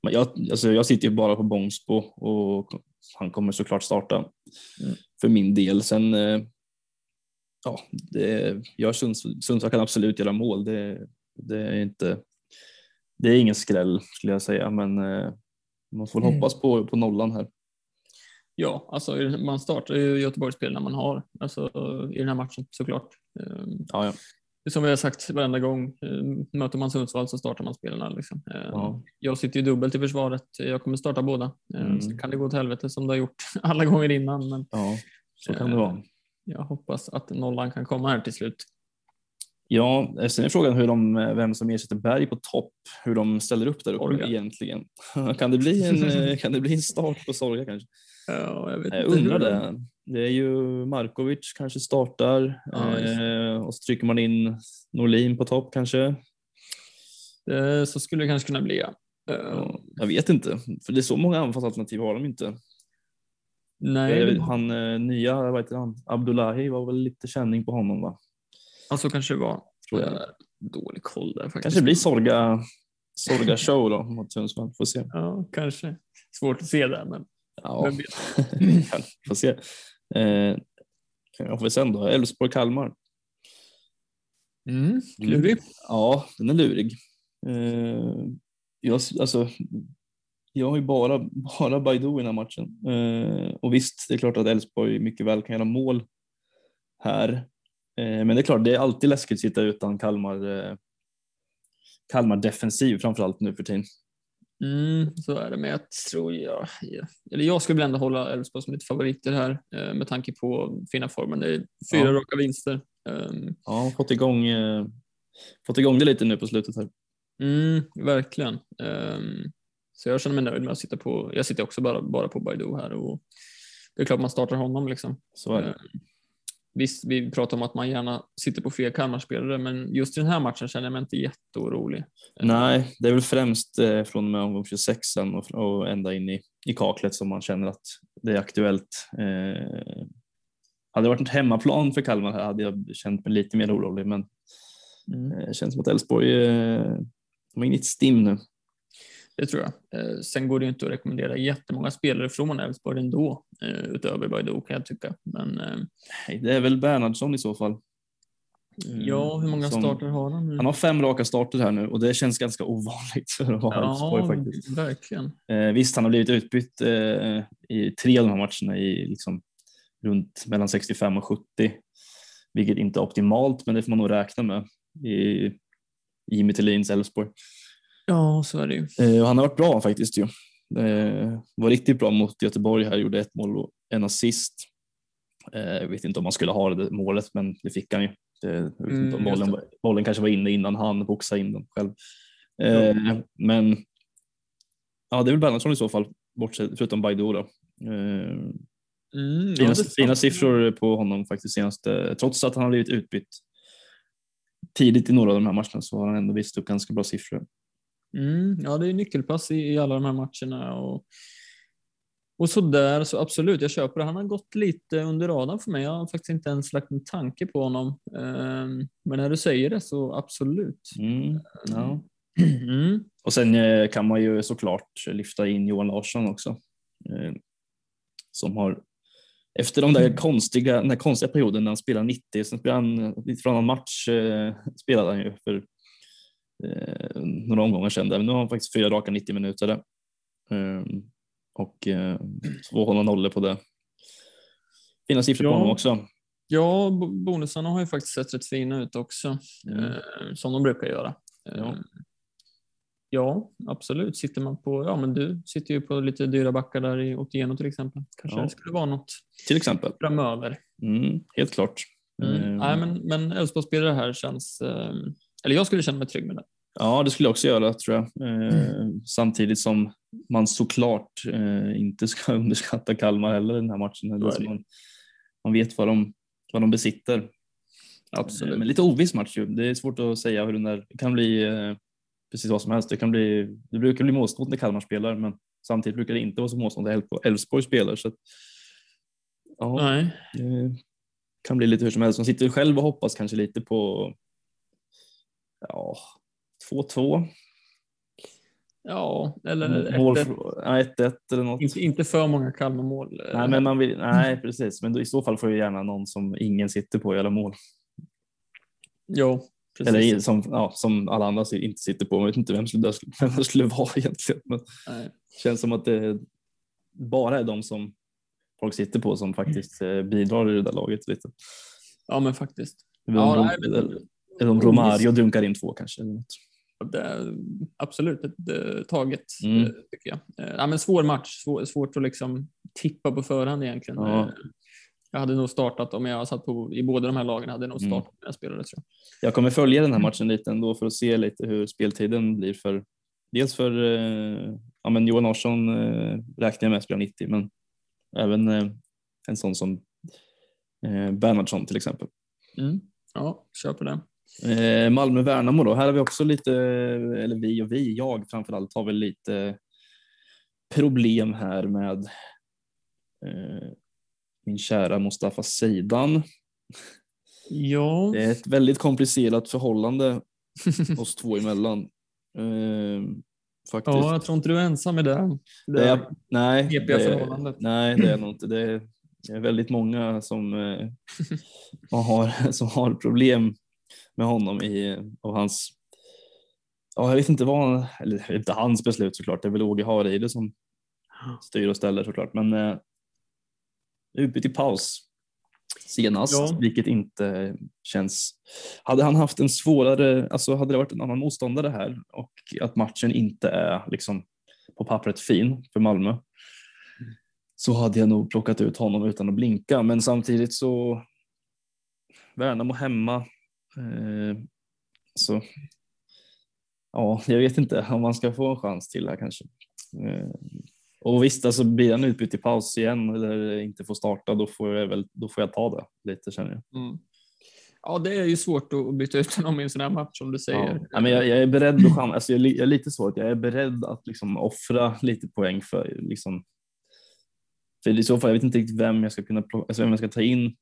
men jag, alltså jag sitter ju bara på Bångsbo och han kommer såklart starta Mm. för min del. Sen, eh, ja, det, jag Sunds, Sundsvall kan absolut göra mål. Det, det, är inte, det är ingen skräll skulle jag säga, men eh, man får Mm. hoppas på, på nollan här. Ja, alltså man startar ju Göteborgsspel när man har, alltså i den här matchen såklart. Um, Ja, ja. Som vi har sagt varenda gång, eh, möter man Sundsvall så startar man spelarna. Liksom. Eh, Ja. Jag sitter ju dubbelt i försvaret. Jag kommer starta båda. Eh, Mm. Så kan det gå till helvete som det har gjort alla gånger innan. Men ja, så kan det vara. jag hoppas att nollan kan komma här till slut. Ja, sen är frågan hur de, vem som ersätter Berg på topp, hur de ställer upp där uppe Sorga. egentligen. kan, det bli en, kan det bli en start på Sorga kanske? Ja, jag vet Jag undrar det. Det är ju Markovic kanske startar Ja, eh, och så trycker man in Norlin på topp kanske. Eh, Så skulle det kanske kunna bli. Ja. Eh, Ja, jag vet inte, för det är så många anfallsalternativ har de inte. Nej, har- han eh, nya, vad heter han, Abdullahi var väl lite känning på honom va? ja, så kanske det var. Tror jag. Eh, Dålig koll där faktiskt. Kanske blir Sorga, Sorga show då mot Sundsvall, får se. Ja, kanske. Svårt att se där, men Ja, får se. Eh, jag får sen då, Elfsborg-Kalmar. Mm, klurig. Ja, den är lurig. Eh, jag, alltså, jag har ju bara, bara Baidu i den här matchen. Eh, och visst, det är klart att Elfsborg mycket väl kan göra mål här. Eh, men det är klart, det är alltid läskigt att sitta utan Kalmar, eh, Kalmar defensiv framförallt nu för tiden. Mm, så är det, men jag tror jag, ja. eller jag skulle väl ändå hålla Elfsborg som lite favoriter här eh, med tanke på fina formen. Det är fyra Ja. raka vinster. Um, Ja, fått igång, eh, fått igång det lite nu på slutet här. mm, verkligen. Um, så jag känner mig nöjd med att sitta på, jag sitter också bara, bara på Baidu här och det är klart man startar honom liksom. Så är det. Eh, Visst, vi pratar om att man gärna sitter på fler Kalmarspelare, men just i den här matchen känner jag mig inte jätteorolig. Nej, det är väl främst eh, från och med omgång 26 sen och, och ända in i, i kaklet som man känner att det är aktuellt. Eh, hade det varit ett hemmaplan för Kalmar här hade jag känt mig lite mer orolig, men Mm. eh, det känns som att Elfsborg eh, de har inget stim nu. Det tror jag. Eh, sen går det ju inte att rekommendera jättemånga spelare från Elfsborg ändå, eh, utöver Baidu kan jag tycka. Men eh, Nej, Det är väl Bernhardsson i så fall. Mm, ja, hur många som- starter har han nu? Han har fem raka starter här nu och det känns ganska ovanligt för att vara Elfsborg ja, faktiskt. verkligen. Eh, visst, han har blivit utbytt i tre av de här matcherna i liksom, runt mellan 65 och 70, vilket inte är optimalt, men det får man nog räkna med i Jimmy Thelins Elfsborg. Ja, så är det ju. Eh, och han har varit bra faktiskt ju. Eh, var riktigt bra mot Göteborg här, gjorde ett mål och en assist. Eh, jag vet inte om han skulle ha det målet, men det fick han ju. Det, Mm, bollen, bollen kanske var inne innan han boxade in den själv. Eh, Men ja, det är väl Bernhardsson i så fall, bortsett, förutom Baidu då. Eh, Mm, ja, fina, sant. fina siffror på honom faktiskt senaste, trots att han har blivit utbytt tidigt i några av de här matcherna så har han ändå visat upp ganska bra siffror. Mm, ja, det är nyckelpass i, i alla de här matcherna och Och så där, så absolut, jag köper det. Han har gått lite under radarn för mig. Jag har faktiskt inte ens lagt en tanke på honom. Ehm, Men när du säger det så absolut. Mm, ja. Mm. Och sen eh, kan man ju såklart lyfta in Johan Larsson också. Eh, som har efter de där konstiga, den där konstiga perioden när han spelade 90, sen spelade han från annan match eh, spelade han ju för eh, några omgångar sedan. Där. Men nu har han faktiskt fyra raka 90 minuter där. Eh, och eh, två hålla nollor på det. Fina siffror på Ja. honom också. Ja, bo- bonusarna har ju faktiskt sett rätt fina ut också, Mm. eh, som de brukar göra. Ja. Eh, ja, absolut. Sitter man på, ja men du sitter ju på lite dyra backar där i Otieno till exempel. Kanske Ja. det skulle vara något Till exempel. framöver. Mm, helt klart. Mm. Eh, Nej, men, men Elfsborgsspelare här känns, eh, eller jag skulle känna mig trygg med det. Ja, det skulle jag också göra tror jag. Eh, samtidigt som man såklart eh, inte ska underskatta Kalmar heller i den här matchen. Det är Så är så det. man, man vet vad de, vad de besitter. Absolut. Eh, Men lite oviss match ju. Det är svårt att säga hur den där, det kan bli eh, precis vad som helst. Det, kan bli, det brukar bli målsnålt när Kalmar spelar, men samtidigt brukar det inte vara så målsnålt när Elfsborg spelar. Så att, ja, Nej. det kan bli lite hur som helst. Man sitter själv och hoppas kanske lite på ja, 2-2. Ja, eller Mål 1-1. för- ja, 1-1 eller något. Inte, inte för många Kalmar-mål. eh, Nej, men man vill, nej, precis. Men då, i så fall får ju gärna någon som ingen sitter på göra mål. Jo, precis. Eller som, ja, som alla andra inte sitter på. Jag vet inte vem det, vem det skulle vara egentligen. Men Nej. känns som att det bara är de som folk sitter på som faktiskt eh, bidrar i det där laget lite. Ja, men faktiskt. Ja, nej, men- eller, om Romario dunkar in två kanske. Eller något. Det absolut ett eh, taget, Mm. eh, tycker jag. Eh, ja, men svår match, svår, svårt att liksom tippa på förhand egentligen. Ja. Jag hade nog startat, om jag satt på i båda de här lagen, hade jag nog Mm. startat mina spelare tror jag. Jag kommer följa den här matchen lite ändå för att se lite hur speltiden blir för dels för ja, men Johan Larsson räknar jag med spelar 90 men även en sån som Bernhardsson till exempel. Mm. Ja, kör på det. Eh, Malmö-Värnamo då, här har vi också lite, eller vi och vi, jag framförallt har väl lite problem här med eh, min kära Mustafa Seidan. Ja, Det är ett väldigt komplicerat förhållande oss två emellan. Eh, faktiskt. ja, jag tror inte du är ensam i det. det det är, nej, det, förhållandet. nej, det är nog inte. Det är, det är väldigt många som, eh, har, som har problem med honom i, och hans Ja, jag vet inte vad, han- eller inte hans beslut såklart, det är väl Åge Hareide som styr och ställer såklart, men eh, utbyte i paus senast, Ja. vilket inte känns. Hade han haft en svårare, alltså hade det varit en annan motståndare här och att matchen inte är liksom på pappret fin för Malmö så hade jag nog plockat ut honom utan att blinka. Men samtidigt så Värnamo hemma. Eh, så ja, jag vet inte om man ska få en chans till här kanske. Eh, och visst, alltså blir han utbytt i paus igen eller inte får starta, då får jag väl, då får jag ta det lite känner jag. Mm. Ja, det är ju svårt att byta ut honom i en sån här match som du säger. Ja. Ja, men jag, jag är beredd att chans, alltså jag, jag är lite att jag är beredd att liksom offra lite poäng för liksom. För i så fall, jag vet inte riktigt vem jag ska kunna plocka, alltså vem jag ska ta in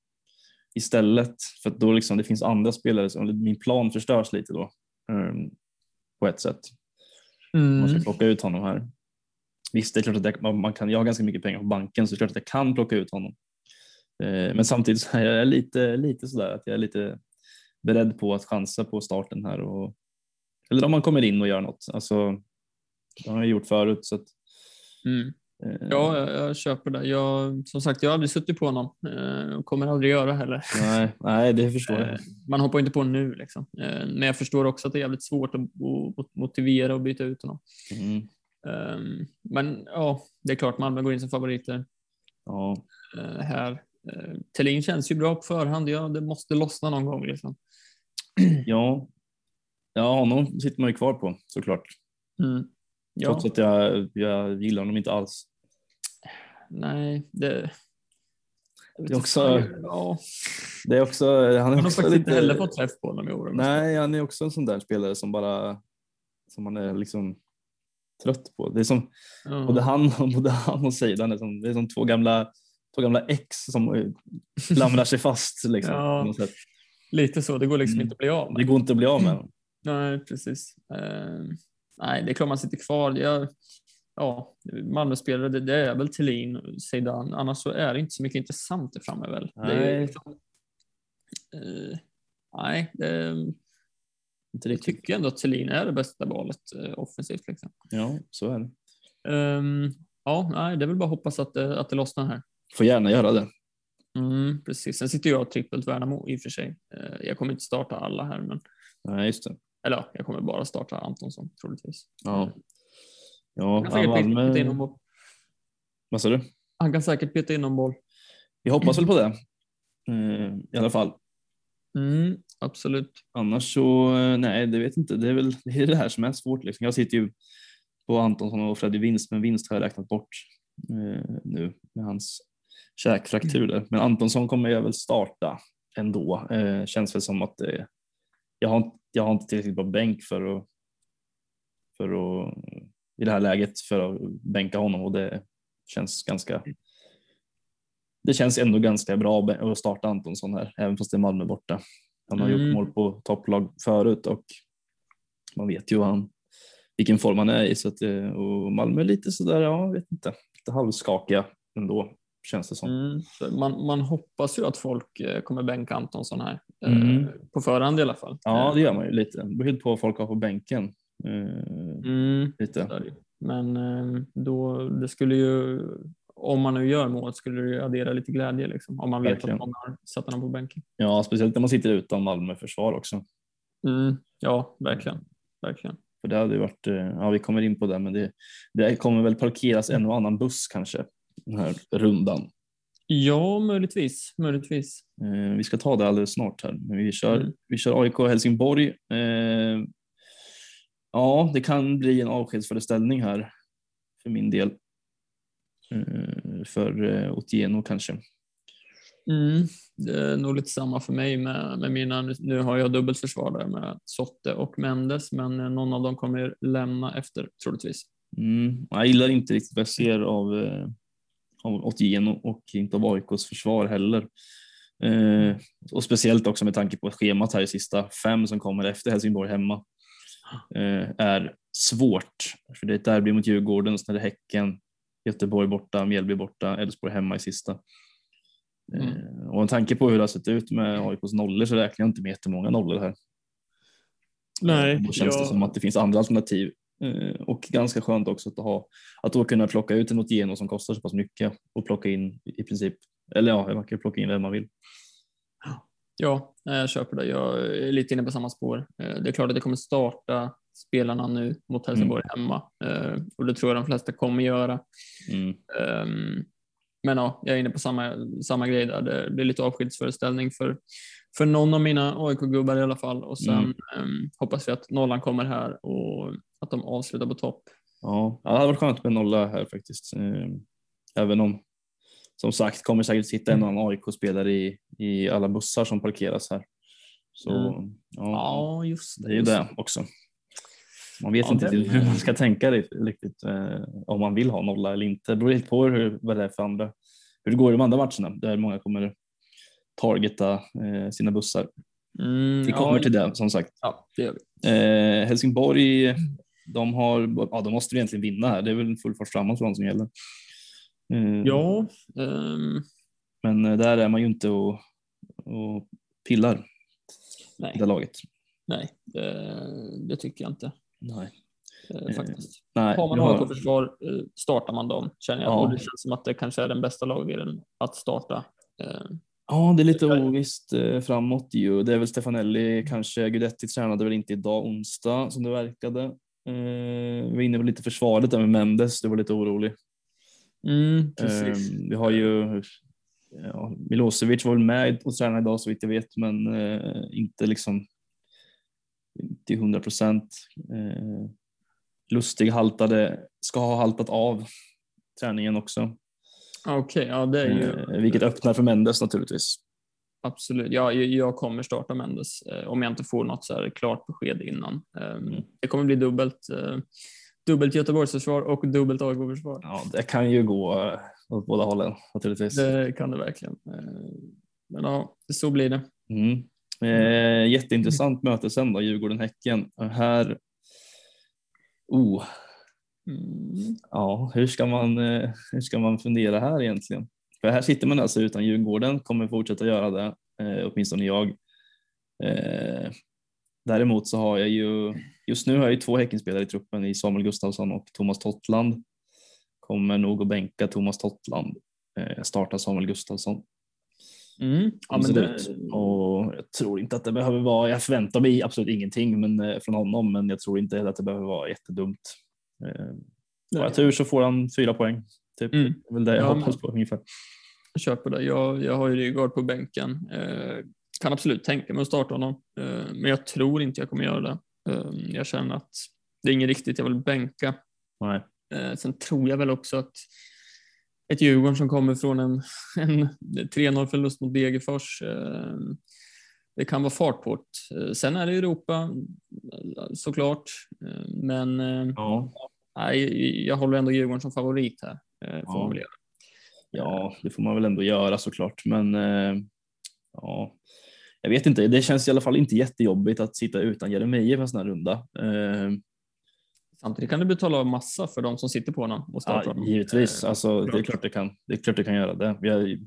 istället för att då liksom det finns andra spelare som min plan förstörs lite då ehm, på ett sätt. Mm. Man ska plocka ut honom här. Visst, det är klart att jag, man kan, jag har ganska mycket pengar på banken så det är klart att jag kan plocka ut honom. Eh, men samtidigt så är jag lite, lite sådär att jag är lite beredd på att chansa på starten här. Och, eller om man kommer in och gör något. Alltså, det har jag gjort förut. Så att, Mm. Eh, Ja, jag, jag köper det. Jag, som sagt, jag har aldrig suttit på honom eh, och kommer aldrig göra heller. nej, nej, det förstår jag. Eh, Man hoppar inte på nu liksom. Men jag förstår också att det är jävligt svårt att att motivera och byta ut honom. Mm, Ehm, Men ja, det är klart Malmö går in som favoriter ja, här. Thelin känns ju bra på förhand. Ja, det måste lossna någon gång liksom. ja. ja, honom sitter man ju kvar på såklart. Mm. Ja, Trots att jag, jag gillar honom inte alls. nej, det. Det är också-. Ja, Det är också, han är har nog också faktiskt inte lite, heller fått träff på honom i år. Nej, han är också en sån där spelare som bara som man är liksom trött på. Det är som Ja. både han, både han och Seidan, är som, det är som två gamla, två gamla ex som klamrar sig fast. Liksom, Ja. Lite så, det går liksom Mm. inte att bli av med. Det går inte att bli av med. Nej, precis. Eh, nej, det är klart man sitter kvar. Jag, ja, Malmö-spelare, det, det är väl Thelin, Zeidan. Annars så är det inte så mycket intressant där framme väl. Det är Nej. liksom, eh, nej, det, Inte jag riktigt. tycker ändå att Thelin är det bästa valet eh, offensivt. Liksom. Ja, så är det. Ehm, ja, nej, det är väl bara att hoppas att, det- att det lossnar här. Får gärna göra det. Mm, precis. Sen sitter jag trippelt Värnamo i och för sig. Eh, jag kommer inte starta alla här, men Nej, just det. Eller ja, jag kommer bara starta Antonsson troligtvis. Ja. Ja, Han kan säkert peta in någon Malmö. boll. Vad sa du? Han kan säkert peta in någon boll. Vi hoppas väl på det. Eh, I alla fall. Mm, absolut. Annars så, eh, nej, det vet inte. Det är väl det, är det här som är svårt. Liksom. Jag sitter ju på Antonsson och Freddy Vinst, men Vinst har jag räknat bort eh, nu med hans käkfraktur. där. Men Antonsson kommer jag väl starta ändå. Eh, känns väl som att eh, jag, har, inte- jag har inte tillräckligt bra bänk för att, för att i det här läget för att bänka honom och det känns ganska det känns ändå ganska bra att starta Antonsson här, även fast det är Malmö borta. Han har Mm. gjort mål på topplag förut och man vet ju han, vilken form han är i. Så att, eh, och Malmö är lite sådär, ja, vet inte, lite halvskakiga ändå känns det som. Mm, man, man hoppas ju att folk eh, kommer bänka Antonsson här. eh, Mm. På förhand i alla fall. Ja, Eh, det gör man ju lite. Det beror helt på vad folk har på bänken. Mm, lite. Men eh, då, det skulle ju, om man nu gör mål, skulle det ju addera lite glädje liksom, om man vet Verkligen. att någon har satt honom på bänken. Ja, speciellt när man sitter utan Malmö försvar också. Mm, ja, verkligen. verkligen. För det hade varit, ja vi kommer in på det, men det, det kommer väl parkeras en och annan buss kanske den här rundan. Ja, möjligtvis. möjligtvis. Eh, vi ska ta det alldeles snart här, men vi kör, Mm. vi kör AIK Helsingborg. Eh, ja, det kan bli en avskedsföreställning här för min del. Eh, för eh, Otieno kanske. Mm, det är nog lite samma för mig med, med mina, nu, har jag dubbelt försvar där med Sotte och Mendes, men eh, någon av dem kommer lämna efter troligtvis. Mm, jag gillar inte riktigt vad jag ser av, eh, av Otieno och inte av AIKs försvar heller. Eh, och speciellt också med tanke på schemat här i sista fem som kommer efter Helsingborg hemma eh, är svårt. För det är ett derby mot Djurgården, sen är det Häcken, Göteborg borta, Mjällby borta, Elfsborg hemma i sista. Eh, och med tanke på hur det har sett ut med AIKs nollor så räknar jag inte med jättemånga nollor här. Nej, Då känns det jag- som att det finns andra alternativ eh, och ganska skönt också att ha att då kunna plocka ut en Otieno som kostar så pass mycket och plocka in i princip, eller ja, man kan plocka in vem man vill. Ja, jag köper det. Jag är lite inne på samma spår. Eh, Det är klart att det kommer starta spelarna nu mot Helsingborg hemma Eh, och det tror jag de flesta kommer göra. Mm. Ehm, Men ja, jag är inne på samma, samma grej där. Det blir lite avskedsföreställning för, för någon av mina AIK-gubbar i alla fall och sen Mm. ehm, hoppas vi att nollan kommer här och att de avslutar på topp. Ja, det hade varit skönt med nolla här faktiskt. Eh, Även om som sagt kommer säkert sitta en annan AIK-spelare i, i alla bussar som parkeras här. Så Mm. ja, Ja, just det är ju det också. Man vet Ja, inte det- riktigt hur man ska tänka riktigt eh, om man vill ha nolla eller inte. Det beror helt på hur, vad det är för andra, hur det går i de andra matcherna där många kommer targeta eh, sina bussar. Mm, Vi kommer ja, till det som sagt. Ja, det gör vi. Eh, Helsingborg, de, har, ja, de måste egentligen vinna här. Det är väl full fart framåt för dem som gäller. Eh, Ja, ehm, Men eh, där är man ju inte och, och pillar nej, det laget. nej det, tycker jag inte Nej. eh, faktiskt. Nej, Har man du har- AIK-försvar eh, startar man dem, känner jag. Ja. Och det känns som att det kanske är den bästa lagdelen att starta. Ja, det är lite ovisst framåt ju. Det är väl Stefanelli, kanske Guidetti tränade väl inte idag onsdag som det verkade. Eh, vi var inne på lite försvaret där med Mendes, det var lite orolig. Mm, precis. Eh, vi har ju ja, Milosevic var väl med och tränade idag så vitt jag vet, men eh, inte liksom till 100 procent. Eh, Lustig haltade, ska ha haltat av träningen också, Okej, ja det är ju vilket öppnar för Mendes naturligtvis. Absolut. Ja, jag, jag kommer starta Mendes eh, om jag inte får något så här klart besked innan. Eh, Mm. Det kommer bli dubbelt, eh, dubbelt Göteborgsförsvar och dubbelt AIK-försvar. Ja, det kan ju gå eh, åt båda hållen naturligtvis. Det kan det verkligen. Men ja, så blir det. Mm. Eh, jätteintressant möte sen då, Djurgården-Häcken. Här, oh, Mm. ja, hur ska, man, hur ska man fundera här egentligen? För här sitter man alltså utan Djurgården, kommer fortsätta göra det, eh, åtminstone jag. Eh, däremot så har jag ju, just nu har jag ju två Häckenspelare i truppen i Samuel Gustafsson och Thomas Tottland. Kommer nog att bänka Thomas Tottland, eh, starta Samuel Gustafsson. Mm. Ja, men det, Absolut. Och jag tror inte att det behöver vara, jag förväntar mig absolut ingenting men, eh, från honom, men jag tror inte att det behöver vara jättedumt. Eh, Har jag tur så får han fyra poäng. Typ. Mm. Det är väl det jag Ja, hoppas på ungefär. Jag köper det. Jag, jag har ju Rygaard på bänken. Eh, kan absolut tänka mig att starta honom, eh, men jag tror inte jag kommer göra det. Eh, jag känner att det är inget riktigt jag vill bänka. Nej. Eh, sen tror jag väl också att ett Djurgården som kommer från en, en 3-0 förlust mot Degerfors, eh, det kan vara fart på det. Eh, Sen är det Europa såklart, men Ja. nej, jag håller ändå Djurgården som favorit här. Eh, Får Ja. det får man väl ändå göra såklart, men eh, ja. Jag vet inte, det känns i alla fall inte jättejobbigt att sitta utan Jeremejeff en sån här runda. Eh, Samtidigt kan du betala av massa för de som sitter på honom och startar Ja, honom. givetvis, Eh, alltså, det är klart det kan. Det är klart det kan göra det. Har,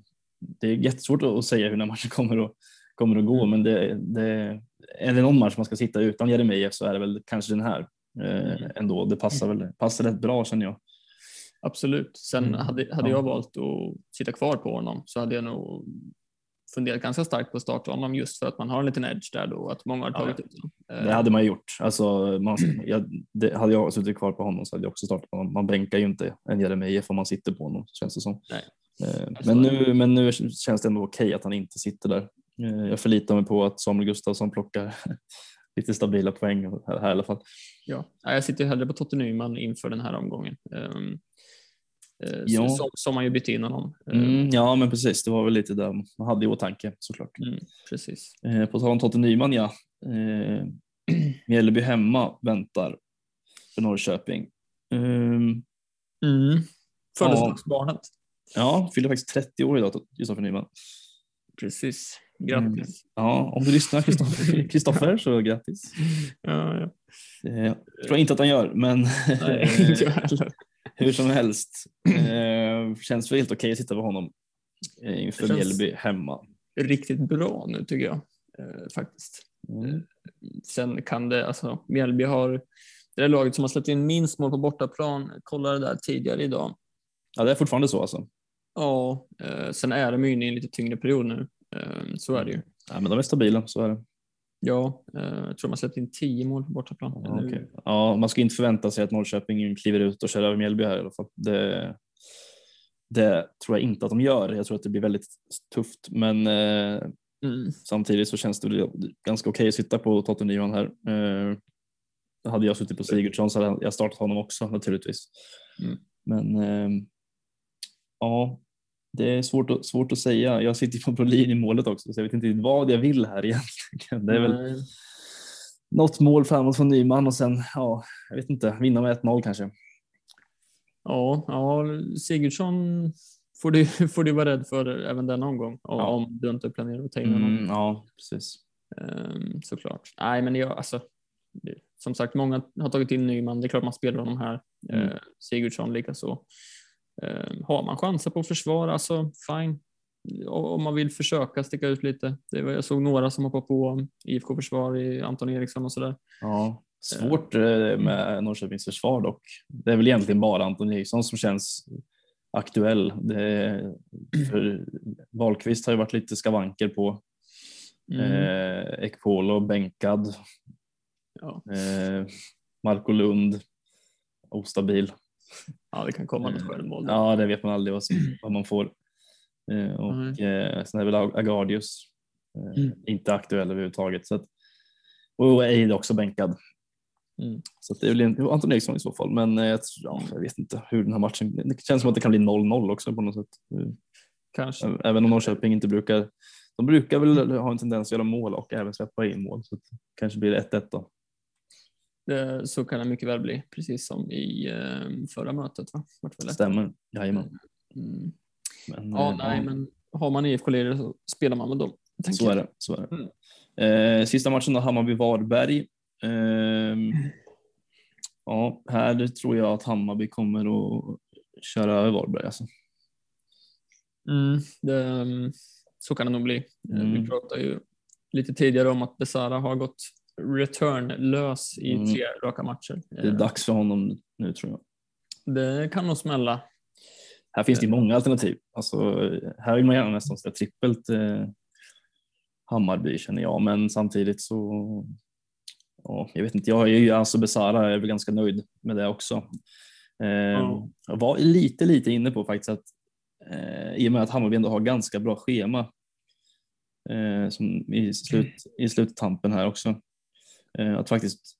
det är jättesvårt att säga hur den matchen kommer att, kommer att gå, Mm. men det, det, är det någon match man ska sitta utan Jeremejeff så är det väl kanske den här eh, Mm. ändå. Det passar väl passar rätt bra känner jag. Absolut. Sen Mm. hade, hade Ja. jag valt att sitta kvar på honom så hade jag nog funderat ganska starkt på att starta honom just för att man har en liten edge där då, att många har Ja, tagit ut honom. Eh, Det hade man gjort. Alltså, man, jag, det, hade jag suttit kvar på honom så hade jag också startat honom. Man bänkar ju inte en Jeremejeff om man sitter på honom känns det som. Nej. Eh, Alltså- Men nu, men nu känns det ändå okej att han inte sitter där. Eh, Jag förlitar mig på att Samuel Gustafsson plockar lite stabila poäng här, här i alla fall. Ja, jag sitter hellre på Totte Nyman inför den här omgången. Um, Ja. som, som man ju bytt in honom. Eh, Mm, ja, men precis. Det var väl lite det man hade i åtanke såklart. mm, precis. Eh, på tal om Totte Nyman, ja. Eh, Mjällby hemma väntar för Norrköping. Ehm, Mm. Födelsedagsbarnet. ja, fyller faktiskt 30 år idag, Kristoffer Nyman. Precis. Grattis. Ja, om du lyssnar Kristoffer- Kristoffer så grattis. Ja, ja. Eh, jag tror inte att han gör, men Nej, eh, hur som helst. Eh, känns väl helt okej att sitta på honom eh, inför känns- Mjällby hemma. Riktigt bra nu tycker jag eh, faktiskt. Mm. Sen kan det, alltså Mjällby har det där laget som har släppt in minst mål på bortaplan. Kollade där tidigare idag. Ja, det är fortfarande så alltså. Ja, eh, sen är de ju inne i en lite tyngre period nu. Eh, så är det ju. Ja, men de är stabila, så är det. Ja, eh, jag tror de har släppt in tio mål på bortaplan. Ja, okej. ja, man ska inte förvänta sig att Norrköping kliver ut och kör över Mjällby här i alla fall. Det, det tror jag inte att de gör. Jag tror att det blir väldigt tufft, men eh, Mm. samtidigt så känns det ganska okej att sitta på Totte Nyman här. Eh, hade jag suttit på Sigurdsson så hade jag startat honom också naturligtvis. Mm. Men ja, det är svårt att, svårt att säga. Jag sitter på Brolin i målet också så jag vet inte vad jag vill här egentligen. Det är väl något mål framåt från Nyman och sen, ja, jag vet inte, vinna med 1-0 kanske. Ja, ja, Sigurdsson får du, får du vara rädd för även denna omgång om, Ja. om du inte planerar att ta in honom. Mm, ja, precis. Ehm, såklart. Nej, men jag, alltså, som sagt, många har tagit in Nyman. Det är klart man spelar honom här. Mm. Eh, Sigurdsson likaså. Ehm, har man chanser på försvar, alltså fine. Om man vill försöka sticka ut lite. Det var, jag såg några som hoppade på IFK Försvar i Anton Eriksson och sådär. Ja, svårt eh, med Norrköpings försvar dock. Det är väl egentligen bara Anton Eriksson som känns aktuell. Det, för Wahlqvist har ju varit lite skavanker på. Mm. Eh, Ekpolo bänkad. Ja. Eh, Marco Lund ostabil. Ja, det kan komma något självmål. där. Ja, det vet man aldrig vad, som, vad man får. Eh, och eh, sen är väl Agardius eh, Mm. inte aktuell överhuvudtaget. Så att, och Eid också bänkad. Mm. Så det är väl Anton Eriksson i så fall. Men eh, jag, ja, jag vet inte hur den här matchen. Det känns som att det kan bli 0-0 också på något sätt. Eh, Kanske. Även om Norrköping inte brukar. De brukar väl ha en tendens att göra mål och även släppa in mål. Så det kanske blir 1-1 då. Det, så kan det mycket väl bli, precis som i eh, förra mötet. Va? Vart. Stämmer, jajamän. Mm. Men, Ja, eh, nej, men har man IFK-ledare så spelar man med dem. Så är det. Så är det. Eh, sista matchen då, Hammarby-Varberg. Ehm, ja, här tror jag att Hammarby kommer att köra över Varberg. Alltså. Mm, det, mm, så kan det nog bli. Eh, Mm. Vi pratade ju lite tidigare om att Besara har gått returnlös i Mm. tre raka matcher. Det är Eh, dags för honom nu tror jag. Det kan nog smälla. Här finns det många alternativ. Alltså, här vill man gärna nästan säga trippelt eh, Hammarby känner jag, men samtidigt så ja, jag vet inte, jag är ju alltså Besara, jag är väl ganska nöjd med det också. Eh, Ja. Jag var lite, lite inne på faktiskt att eh, i och med att Hammarby ändå har ganska bra schema eh, som i, slut, i sluttampen här också, eh, att faktiskt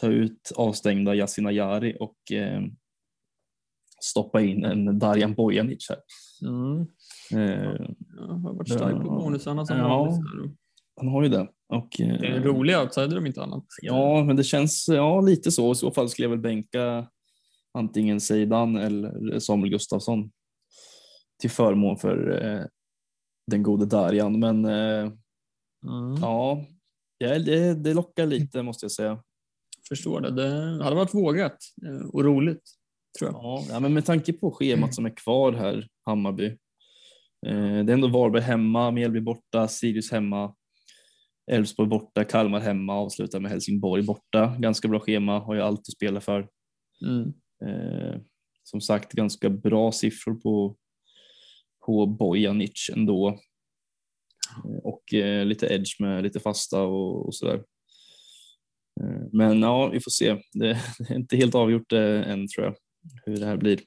ta ut avstängda Yasin Ayari och eh, stoppa in en Darjan Bojanic här. Mm. Eh, Jag har varit stark på Ja. bonusarna som Ja. han har ju det. Och, eh, Det är en rolig outsider om inte annat. Ja, men det känns ja, lite så. I så fall skulle jag väl bänka antingen Seidan eller Samuel Gustafsson till förmån för eh, den gode Darjan. Men eh, Mm. ja, ja det, det lockar lite måste jag säga. Förstår det. Det hade varit vågat eh, och roligt, tror jag. Ja, men med tanke på schemat som är kvar här, Hammarby. Eh, det är ändå Varberg hemma, Mjällby borta, Sirius hemma, Elfsborg borta, Kalmar hemma, avslutar med Helsingborg borta. Ganska bra schema, har ju allt att spela för. Mm. Eh, som sagt, ganska bra siffror på, på Bojanic ändå. Eh, och eh, lite edge med lite fasta och, och sådär. Eh, men ja, vi får se. Det, är inte helt avgjort eh, än tror jag, hur det här blir.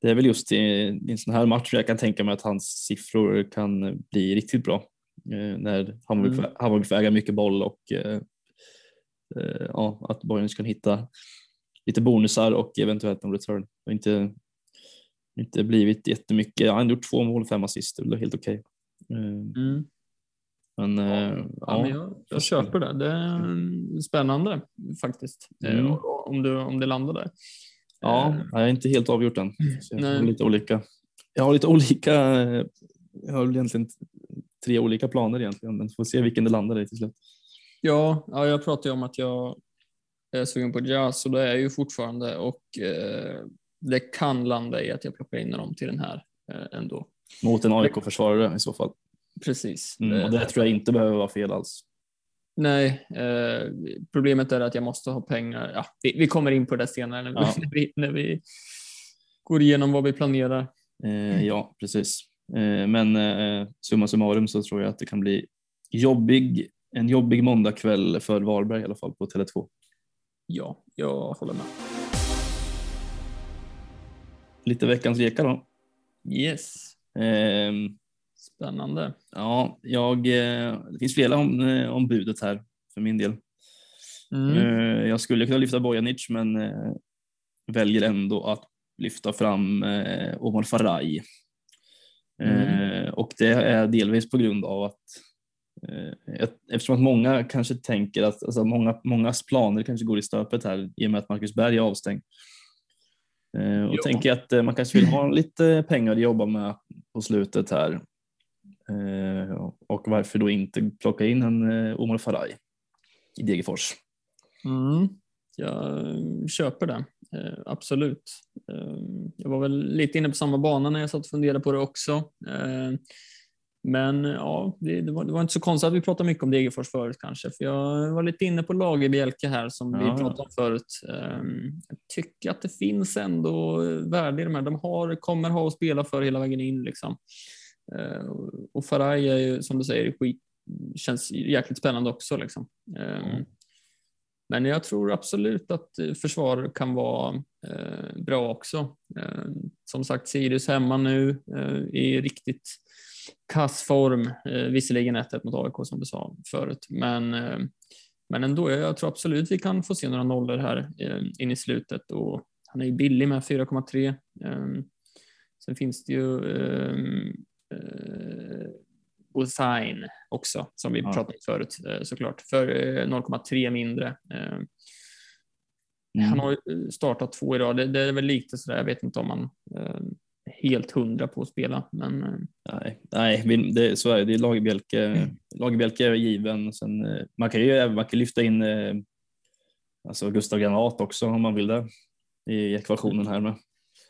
Det är väl just i, i en sån här match jag kan tänka mig att hans siffror kan bli riktigt bra. När Hammarby, Mm. Får äga mycket boll och ja, att Bojanic kan hitta lite bonusar och eventuellt en return. Det har inte, inte blivit jättemycket. Han har gjort två mål och fem assist. Det är helt okej. Eh, Mm. Men Ja, eh, Ja, men jag, jag köper det. Det är mm, spännande faktiskt. Mm. Eh, Om, du, om det landar där. Ja, Eh, jag är inte helt avgjort än. Jag, har lite olika, jag har lite olika, jag har egentligen tre olika planer egentligen, men får se vilken det landar i till slut. Ja, ja, jag pratade om att jag är sugen på jazz och det är jag ju fortfarande och eh, det kan landa i att jag plockar in dem till den här eh, ändå. Mot en AIK-försvarare i så fall. Precis. Mm, och det tror jag inte behöver vara fel alls. Nej, eh, problemet är att jag måste ha pengar. Ja, vi, vi kommer in på det senare när vi, Ja. när, vi, när vi går igenom vad vi planerar. Eh, ja, precis. Eh, men eh, summa summarum så tror jag att det kan bli jobbig, en jobbig måndagkväll för Varberg i alla fall på Tele2. Ja, jag håller med. Lite veckans reka då. Yes, Ehm, spännande. ja, jag, eh, det finns flera om, eh, om budet här för min del. Mm. Eh, jag skulle kunna lyfta Bojanic men väljer ändå att lyfta fram Omar Faraj. Eh, och det är delvis på grund av att eftersom att många kanske tänker att alltså många, mångas planer kanske går i stöpet här i och med att Marcus Berg är avstängd. Och Ja. tänker att man kanske vill ha lite pengar att jobba med på slutet här. Eh, och varför då inte plocka in en eh, Omar Faraj i Degerfors. Mm. Jag köper det, eh, absolut. Jag var väl lite inne på samma bana när jag satt och funderade på det också. Men ja, det, det, var, det var inte så konstigt att vi pratade mycket om Degerfors förut kanske, för jag var lite inne på Lagerbjälke här som vi Ja. pratade om förut. Jag tycker att det finns ändå värde i de här. De har, kommer ha att spela för hela vägen in liksom. Eh, och Faraj är ju som du säger skit, känns jäkligt spännande också liksom. Eh, Mm. men jag tror absolut att eh, försvar kan vara eh, bra också. Eh, som sagt, Sirius hemma nu i riktigt kass form. Visserligen 1-1 mot AIK som du sa förut, men, men ändå. Jag, jag tror absolut vi kan få se några nollor här eh, in i slutet och han är ju billig med 4,3. Eh, sen finns det ju eh, eh, också, som vi Ja. pratade om förut eh, såklart, för eh, 0,3 mindre. Eh, Mm. Han har startat två idag. Det, det är väl lite sådär, jag vet inte om är helt hundra på att spela, men Nej, nej det, så är det. Det är Lagerbjälke, Lagerbjälke är given. Sen, man kan ju man kan lyfta in alltså Gustav Granat också om man vill det i ekvationen här med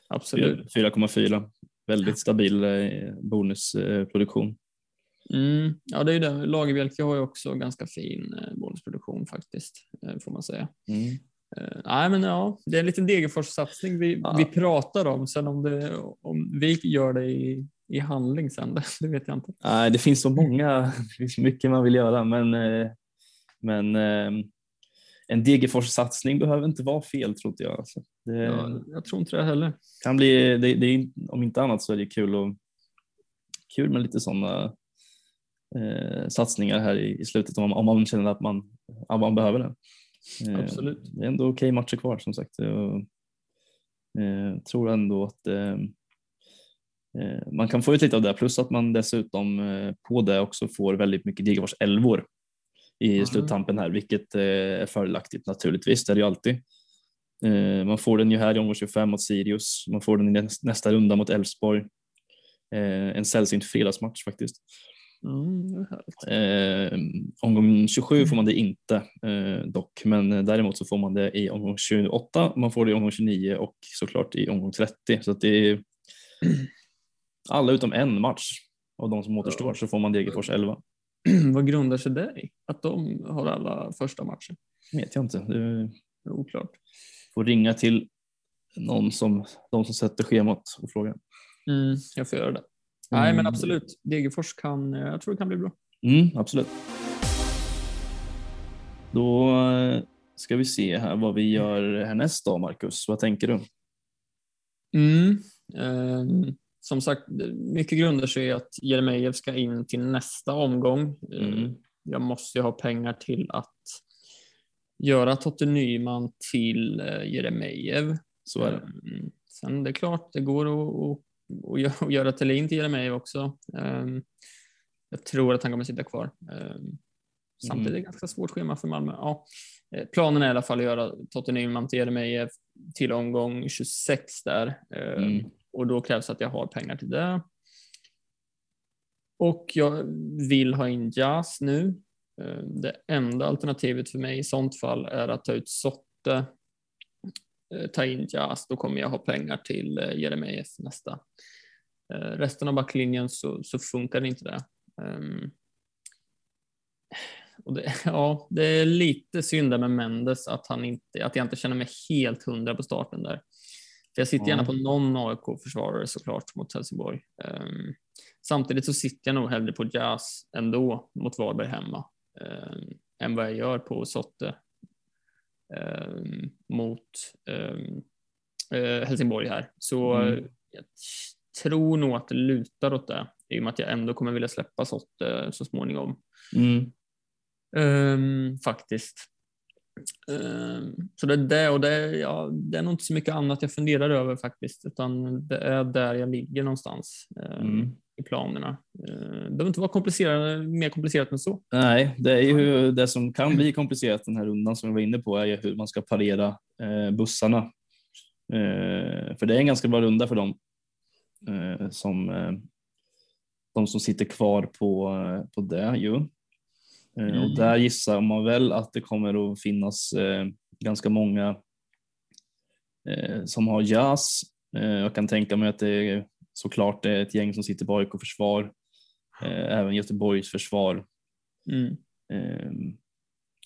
absolut. 4,4. Väldigt stabil eh, bonusproduktion. Mm, ja, det är ju det. Lagerbjälke har ju också ganska fin eh, bonusproduktion faktiskt, eh, får man säga. Mm. Nej, men ja, det är en liten Degerfors-satsning vi, Ja. vi pratar om. Sen om, det, om vi gör det i, i handling sen, det, vet jag inte. Nej, det finns så många, det finns mycket man vill göra, men, men eh, en Degerfors-satsning behöver inte vara fel tror inte jag. Alltså. Det, Jag, jag tror inte det heller. kan bli, det, det om inte annat så är det kul, och, kul med lite sådana eh, satsningar här i, i slutet om, om man känner att man, att man behöver det. Eh, Absolut. Det är ändå okej matcher kvar som sagt. Jag eh, tror ändå att eh, eh, man kan få ut lite av det plus att man dessutom eh, på det också får väldigt mycket Degerfors elvor i Mhm. sluttampen här vilket eh, är fördelaktigt naturligtvis. Det är det ju alltid. Eh, man får den ju här i omgång 25 mot Sirius. Man får den i näs- nästa runda mot Elfsborg. Eh, en sällsynt fredagsmatch faktiskt. Mm. Eh, omgång 27 får man det inte eh, dock, men däremot så får man det i omgång 28, man får det i omgång 29 och såklart i omgång 30. Så det är alla utom en match av de som återstår så får man Degerfors 11. Vad grundar sig det i? Att de har alla första matcher? vet jag inte. Det är oklart. får ringa till någon som, de som sätter schemat och fråga. Mm, jag får göra det. Nej, men Mm. absolut. Degerfors kan, jag tror det kan bli bra. Mm, absolut. Då eh, ska vi se här vad vi gör härnäst då, Marcus. Vad tänker du? Mm. ehm, som sagt, mycket grundar sig i att Jeremejeff ska in till nästa omgång. Eh, Mm. Jag måste ju ha pengar till att göra Totte Nyman till eh, Jeremejeff. Så är det. Ehm, Sen det är klart, det går att, att, att gö- att göra Thelin till Jeremejeff också. Ehm, Jag tror att han kommer sitta kvar. Ehm, Samtidigt är det Mm. ganska svårt schema för Malmö. Ja, eh, planen är i alla fall att göra Totte Nyman till Jeremejeff till omgång 26 där. Ehm, Mm. Och då krävs att jag har pengar till det. Och jag vill ha in Jazz nu. Eh, det enda alternativet för mig i sånt fall är att ta ut Sotte, eh, ta in Jazz, då kommer jag ha pengar till eh, Jeremejeff nästa. Resten av backlinjen så, så funkar inte det. Ehm, och det, ja, det är lite synd där med Mendes att, han inte, att jag inte känner mig helt hundra på starten där. För jag sitter gärna på någon AIK-försvarare såklart mot Helsingborg. Ehm, samtidigt så sitter jag nog hellre på Jazz ändå mot Varberg hemma um, än vad jag gör på Sotte ehm, mot eh, Helsingborg här. Så Mm. jag tror nog att det lutar åt det i och med att jag ändå kommer vilja släppa Sotte så småningom. Mm. Faktiskt. Ehm, så det är det och det är, ja, det är nog inte så mycket annat jag funderar över faktiskt, utan det är där jag ligger någonstans ehm, Mm. i planerna. Uh, det behöver inte vara komplicerat, mer komplicerat än så. Nej, det är ju det som kan bli komplicerat den här rundan som vi var inne på är ju hur man ska parera eh, bussarna. För det är en ganska bra runda för dem eh, som eh, de som sitter kvar på, på det ju. Mm. Och där gissar man väl att det kommer att finnas eh, ganska många eh, som har jazz. Eh, jag kan tänka mig att det är såklart det är ett gäng som sitter på AIK försvar. Eh, även Göteborgs försvar. Mm. Ehm,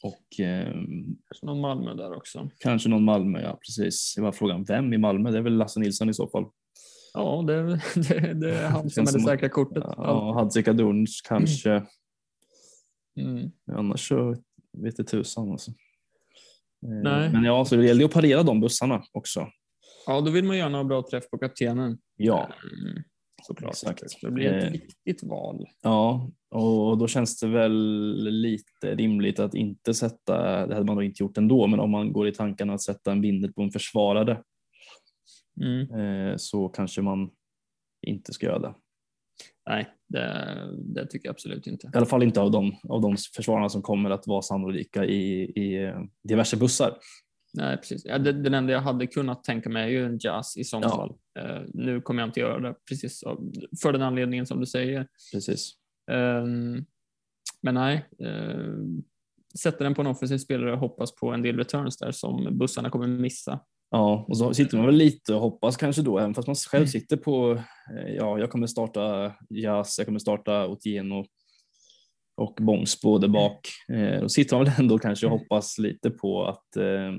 och ehm, Kanske någon Malmö där också. kanske någon Malmö, ja precis. Det var frågan vem i Malmö? Det är väl Lasse Nilsson i så fall. Ja, det, det, det är han som är det säkra kortet. Ja, Hadzika Durns kanske. Mm. Annars så vet det tusan alltså. Ehm, Nej. Men ja, så det gäller att parera de bussarna också. ja, då vill man göra några bra träff på kaptenen. Ja, Mm. Såklart. Exakt. Det blir ett Eh. viktigt val. ja, och då känns det väl lite rimligt att inte sätta, det hade man nog inte gjort ändå, men om man går i tankarna att sätta en bindel på en försvarare Mm. eh, så kanske man inte ska göra det. Nej, det, det tycker jag absolut inte. I alla fall inte av de, av de försvararna som kommer att vara sannolika i, i eh, diverse bussar. Nej, precis. Ja, det, den enda jag hade kunnat tänka mig är ju en jazz i sånt Ja. fall. Eh, nu kommer jag inte göra det precis av, för den anledningen som du säger. Precis. Ehm, men nej, uh, sätter den på en offensiv spelare och hoppas på en del returns där som bussarna kommer missa. Ja, och så sitter man väl lite och hoppas kanske då, även fast man själv sitter på, eh, ja, jag kommer starta Jazz, jag kommer starta Otieno och Bångsbo där bak. Eh, Då sitter man väl ändå kanske och hoppas lite på att, eh,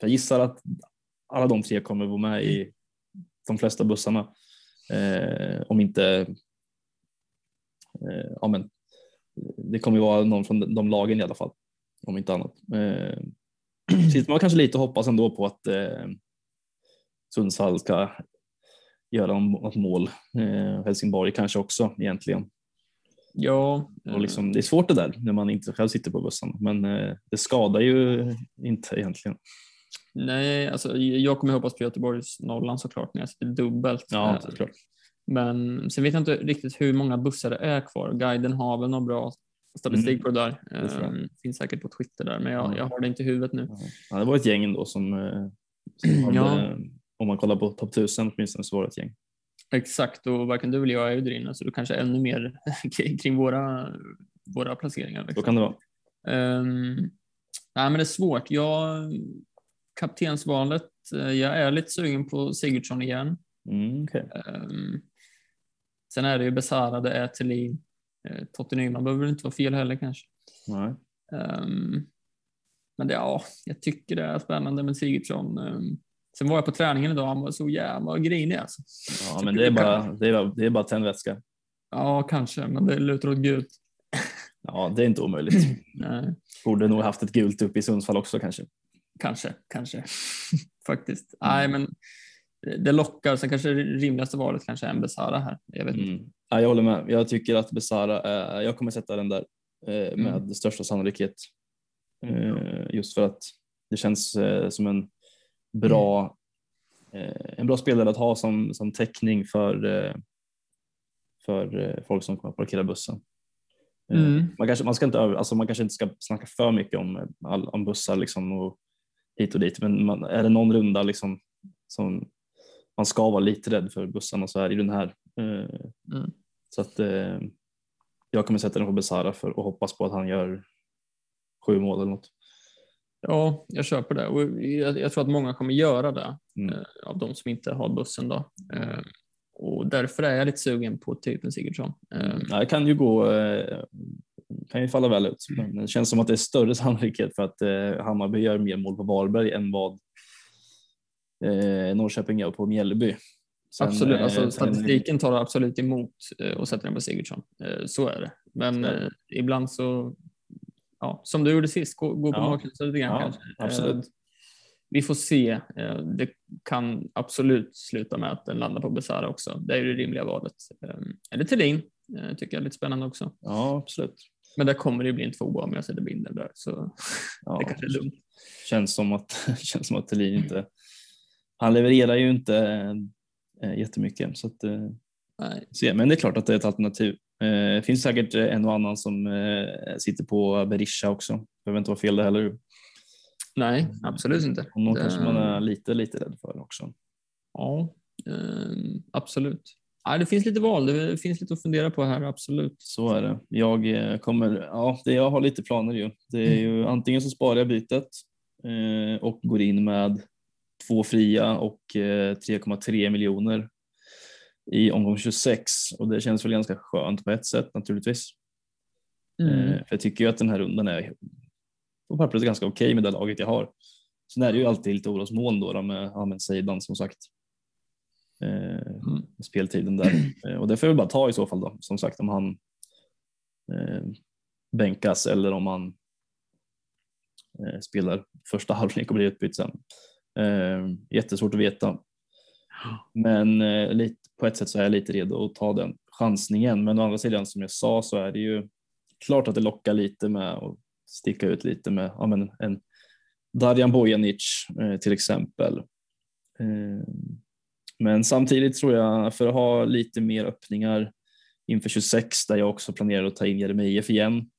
jag gissar att alla de tre kommer vara med i de flesta bussarna. Eh, om inte, eh, ja men, det kommer ju vara någon från de lagen i alla fall, om inte annat. Eh, sitter man kanske lite och hoppas ändå på att eh, Sundsvall ska göra något mål. Eh, Helsingborg kanske också egentligen. Ja, Och liksom, det är svårt det där när man inte själv sitter på bussen, men eh, det skadar ju inte egentligen. nej, alltså, jag kommer hoppas på Göteborgs nollan såklart när jag sitter dubbelt. Ja, Eh, såklart. Men sen vet jag inte riktigt hur många bussar det är kvar. Guiden har väl någon bra statistik Mm. på det där. Det. Ehm, finns säkert på Twitter där, men jag, Ja. jag har det inte i huvudet nu. Ja, det var ett gäng ändå som, eh, som hade, Ja. om man kollar på topp 1000 åtminstone så var det ett gäng. Exakt, och varken du eller jag är ju där inne, så du kanske ännu mer kring- våra, våra placeringar. Så Liksom. kan det vara. Ehm, nej, men det är svårt. Jag, kaptensvalet, eh, jag är lite sugen på Sigurdsson igen. Mm, okay. Ehm, sen är det ju Besara, det är Thelin, Totte Nyman behöver inte vara fel heller kanske. Ehm, men det, ja, jag tycker det är spännande med Sigurdsson. Ehm, sen var jag på träningen idag, han var så jävla grinig alltså. Ja, men det är bara, det är, det är bara tändvätska. Ja, kanske, men det lutar åt gult. Ja, det är inte omöjligt. Nej, Borde nog haft ett gult upp i Sundsvall också kanske. kanske, kanske. Faktiskt. Nej, men det lockar. Sen kanske det rimligaste valet kanske är en Besara här. Jag vet inte. Mm. Ja, jag håller med. Jag tycker att Besara, är, jag kommer sätta den där eh, med Mm. största sannolikhet. Eh, just för att det känns eh, som en bra, eh, en bra spelare att ha som, som täckning för, eh, för eh, folk som kommer att parkera bussen. Mm. Man, kanske, man, ska inte, alltså man kanske inte ska snacka för mycket om, om bussar liksom och hit och dit, men man, är det någon runda liksom som man ska vara lite rädd för bussarna så är det ju den här. Eh, Mm. Så att eh, jag kommer sätta den på Besara för och hoppas på att han gör sju mål eller något. Ja, jag köper det. Och jag, jag tror att många kommer göra det Mm. eh, av de som inte har bussen. Då. Och därför är jag lite sugen på typ en Sigurdsson. Det kan ju gå, kan ju falla väl ut. Men det känns som att det är större sannolikhet för att Hammarby gör mer mål på Varberg än vad eh, Norrköping gör på Mjällby. Sen, absolut, eh, alltså, sen- statistiken tar absolut emot eh, och sätter den på Sigurdsson. Eh, så är det. Men eh, ibland så, ja, som du gjorde sist, gå, gå på Ja. magkänsla lite grann Ja, kanske. absolut. Eh, vi får se. Eh, det kan absolut sluta med att den landar på Besara också. Det är ju det rimliga valet. Eh, eller Thelin, eh, tycker jag är lite spännande också. Ja, absolut. Men där kommer det ju bli en tvåa om jag sätter binden där. Så Ja, det kanske är dumt. Känns som att, känns som att Thelin inte, han levererar ju inte eh, jättemycket. Så att, eh, Nej. se. Men det är klart att det är ett alternativ. Eh, Det finns säkert eh, en och annan som eh, sitter på Berisha också. Behöver inte vara fel det heller. Nej, absolut inte. Och någon Det- kanske man är lite, lite rädd för också. Ja, eh, absolut. Ja, det finns lite val, det finns lite att fundera på här, absolut. Så är det. Jag eh, kommer, ja, det, jag har lite planer ju. Det är ju antingen så sparar jag bytet eh, och går in med två fria och eh, 3,3 miljoner i omgång 26 och det känns väl ganska skönt på ett sätt naturligtvis. Mm. Eh, för jag tycker ju att den här rundan är på pappret ganska okej med det laget jag har. Sen är det ju alltid lite orosmoln då, då med Ahmed Seidan som sagt. Eh, Mm. speltiden där. Eh, och det får jag väl bara ta i så fall då, som sagt om han eh, bänkas eller om han eh, spelar första halvlek och blir utbytt sen. Eh, jättesvårt att veta. Men eh, lite, på ett sätt så är jag lite redo att ta den chansningen. Men å andra sidan som jag sa så är det ju klart att det lockar lite med att sticka ut lite med ja, men en Darjan Bojanic eh, till exempel. Eh, men samtidigt tror jag för att ha lite mer öppningar inför 26 där jag också planerar att ta in Jeremejeff igen.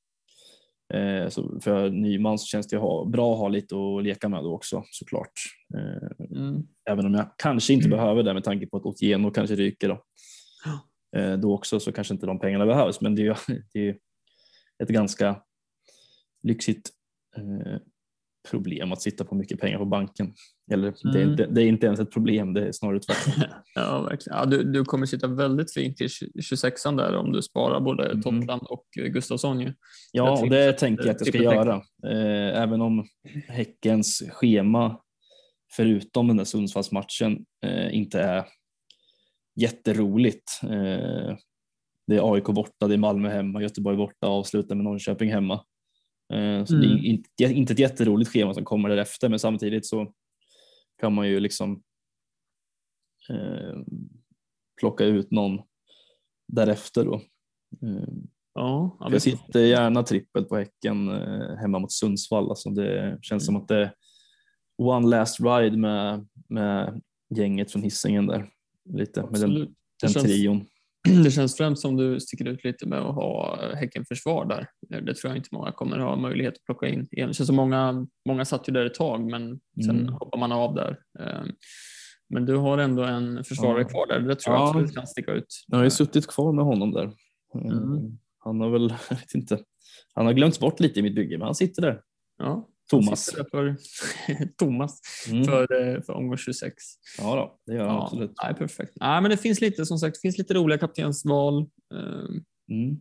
Eh, så för Nyman så känns det ha, bra att ha lite att leka med då också såklart. Eh, Mm. även om jag kanske inte Mm. behöver det med tanke på att Otieno kanske ryker då. Eh, då också så kanske inte de pengarna behövs men det är ju det är ett ganska lyxigt eh, problem att sitta på mycket pengar på banken. Eller det, är Mm. inte, det är inte ens ett problem, det är snarare tvärtom. Ja, verkligen. Ja, du, du kommer sitta väldigt fint i 26an där om du sparar både Mhm. Toppland och Gustafsson. Ju. Jag Ja, och tänkte det tänker jag att jag ska göra. Eh, även om Häckens schema, förutom den där Sundsvallsmatchen, eh, inte är jätteroligt. Eh, det är AIK borta, det är Malmö hemma, Göteborg borta, avslutar med Norrköping hemma. Eh, så det Mm. är inte, inte ett jätteroligt schema som kommer därefter, men samtidigt så kan man ju liksom eh, plocka ut någon därefter då. Eh, Ja, jag får- sitter gärna trippel på Häcken eh, hemma mot Sundsvall. Alltså det känns som att det är one last ride med, med gänget från Hisingen där. Lite med den, absolut. Det den känns, trion. Det känns främst som du sticker ut lite med att ha Häcken-försvar där. Det tror jag inte många kommer ha möjlighet att plocka in. Det känns som många, många satt ju där ett tag, men sen Mm. hoppar man av där. Eh, Men du har ändå en försvarare Ja. kvar där. Det tror jag Ja. absolut kan sticka ut. Jag har ju suttit kvar med honom där. Eh, Mm. Han har väl, jag vet inte, han har glömts bort lite i mitt bygge, men han sitter där. Ja, Thomas. För, Thomas Mm. för, eh, för omgång 26. Ja, då, det gör han Ja, absolut. nej, perfekt. Nej, men det finns lite som sagt, det finns lite roliga kaptensval. Eh, Mm.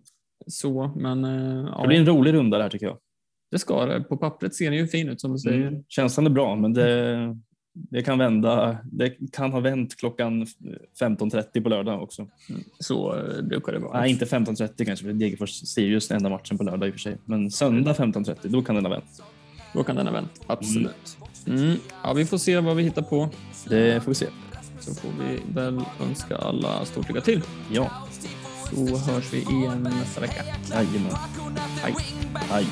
så, men eh, ja, Det blir en rolig runda det här tycker jag. det ska det. På pappret ser det ju fin ut som du säger. Mm. Känslan är bra, men det, det kan vända. Det kan ha vänt klockan 15.30 på lördag också. Så eh, brukar det vara. Nej, inte 15.30 kanske, för Degerfors-Sirius är enda matchen på lördag i och för sig. Men söndag 15.30, då kan den ha vänt. Då kan den ha vänt. Absolut. Mm. Ja, vi får se vad vi hittar på. Det får vi se. Så får vi väl önska alla stort lycka till. Ja, Så hörs vi igen nästa vecka. jajamän. Hej. Hej.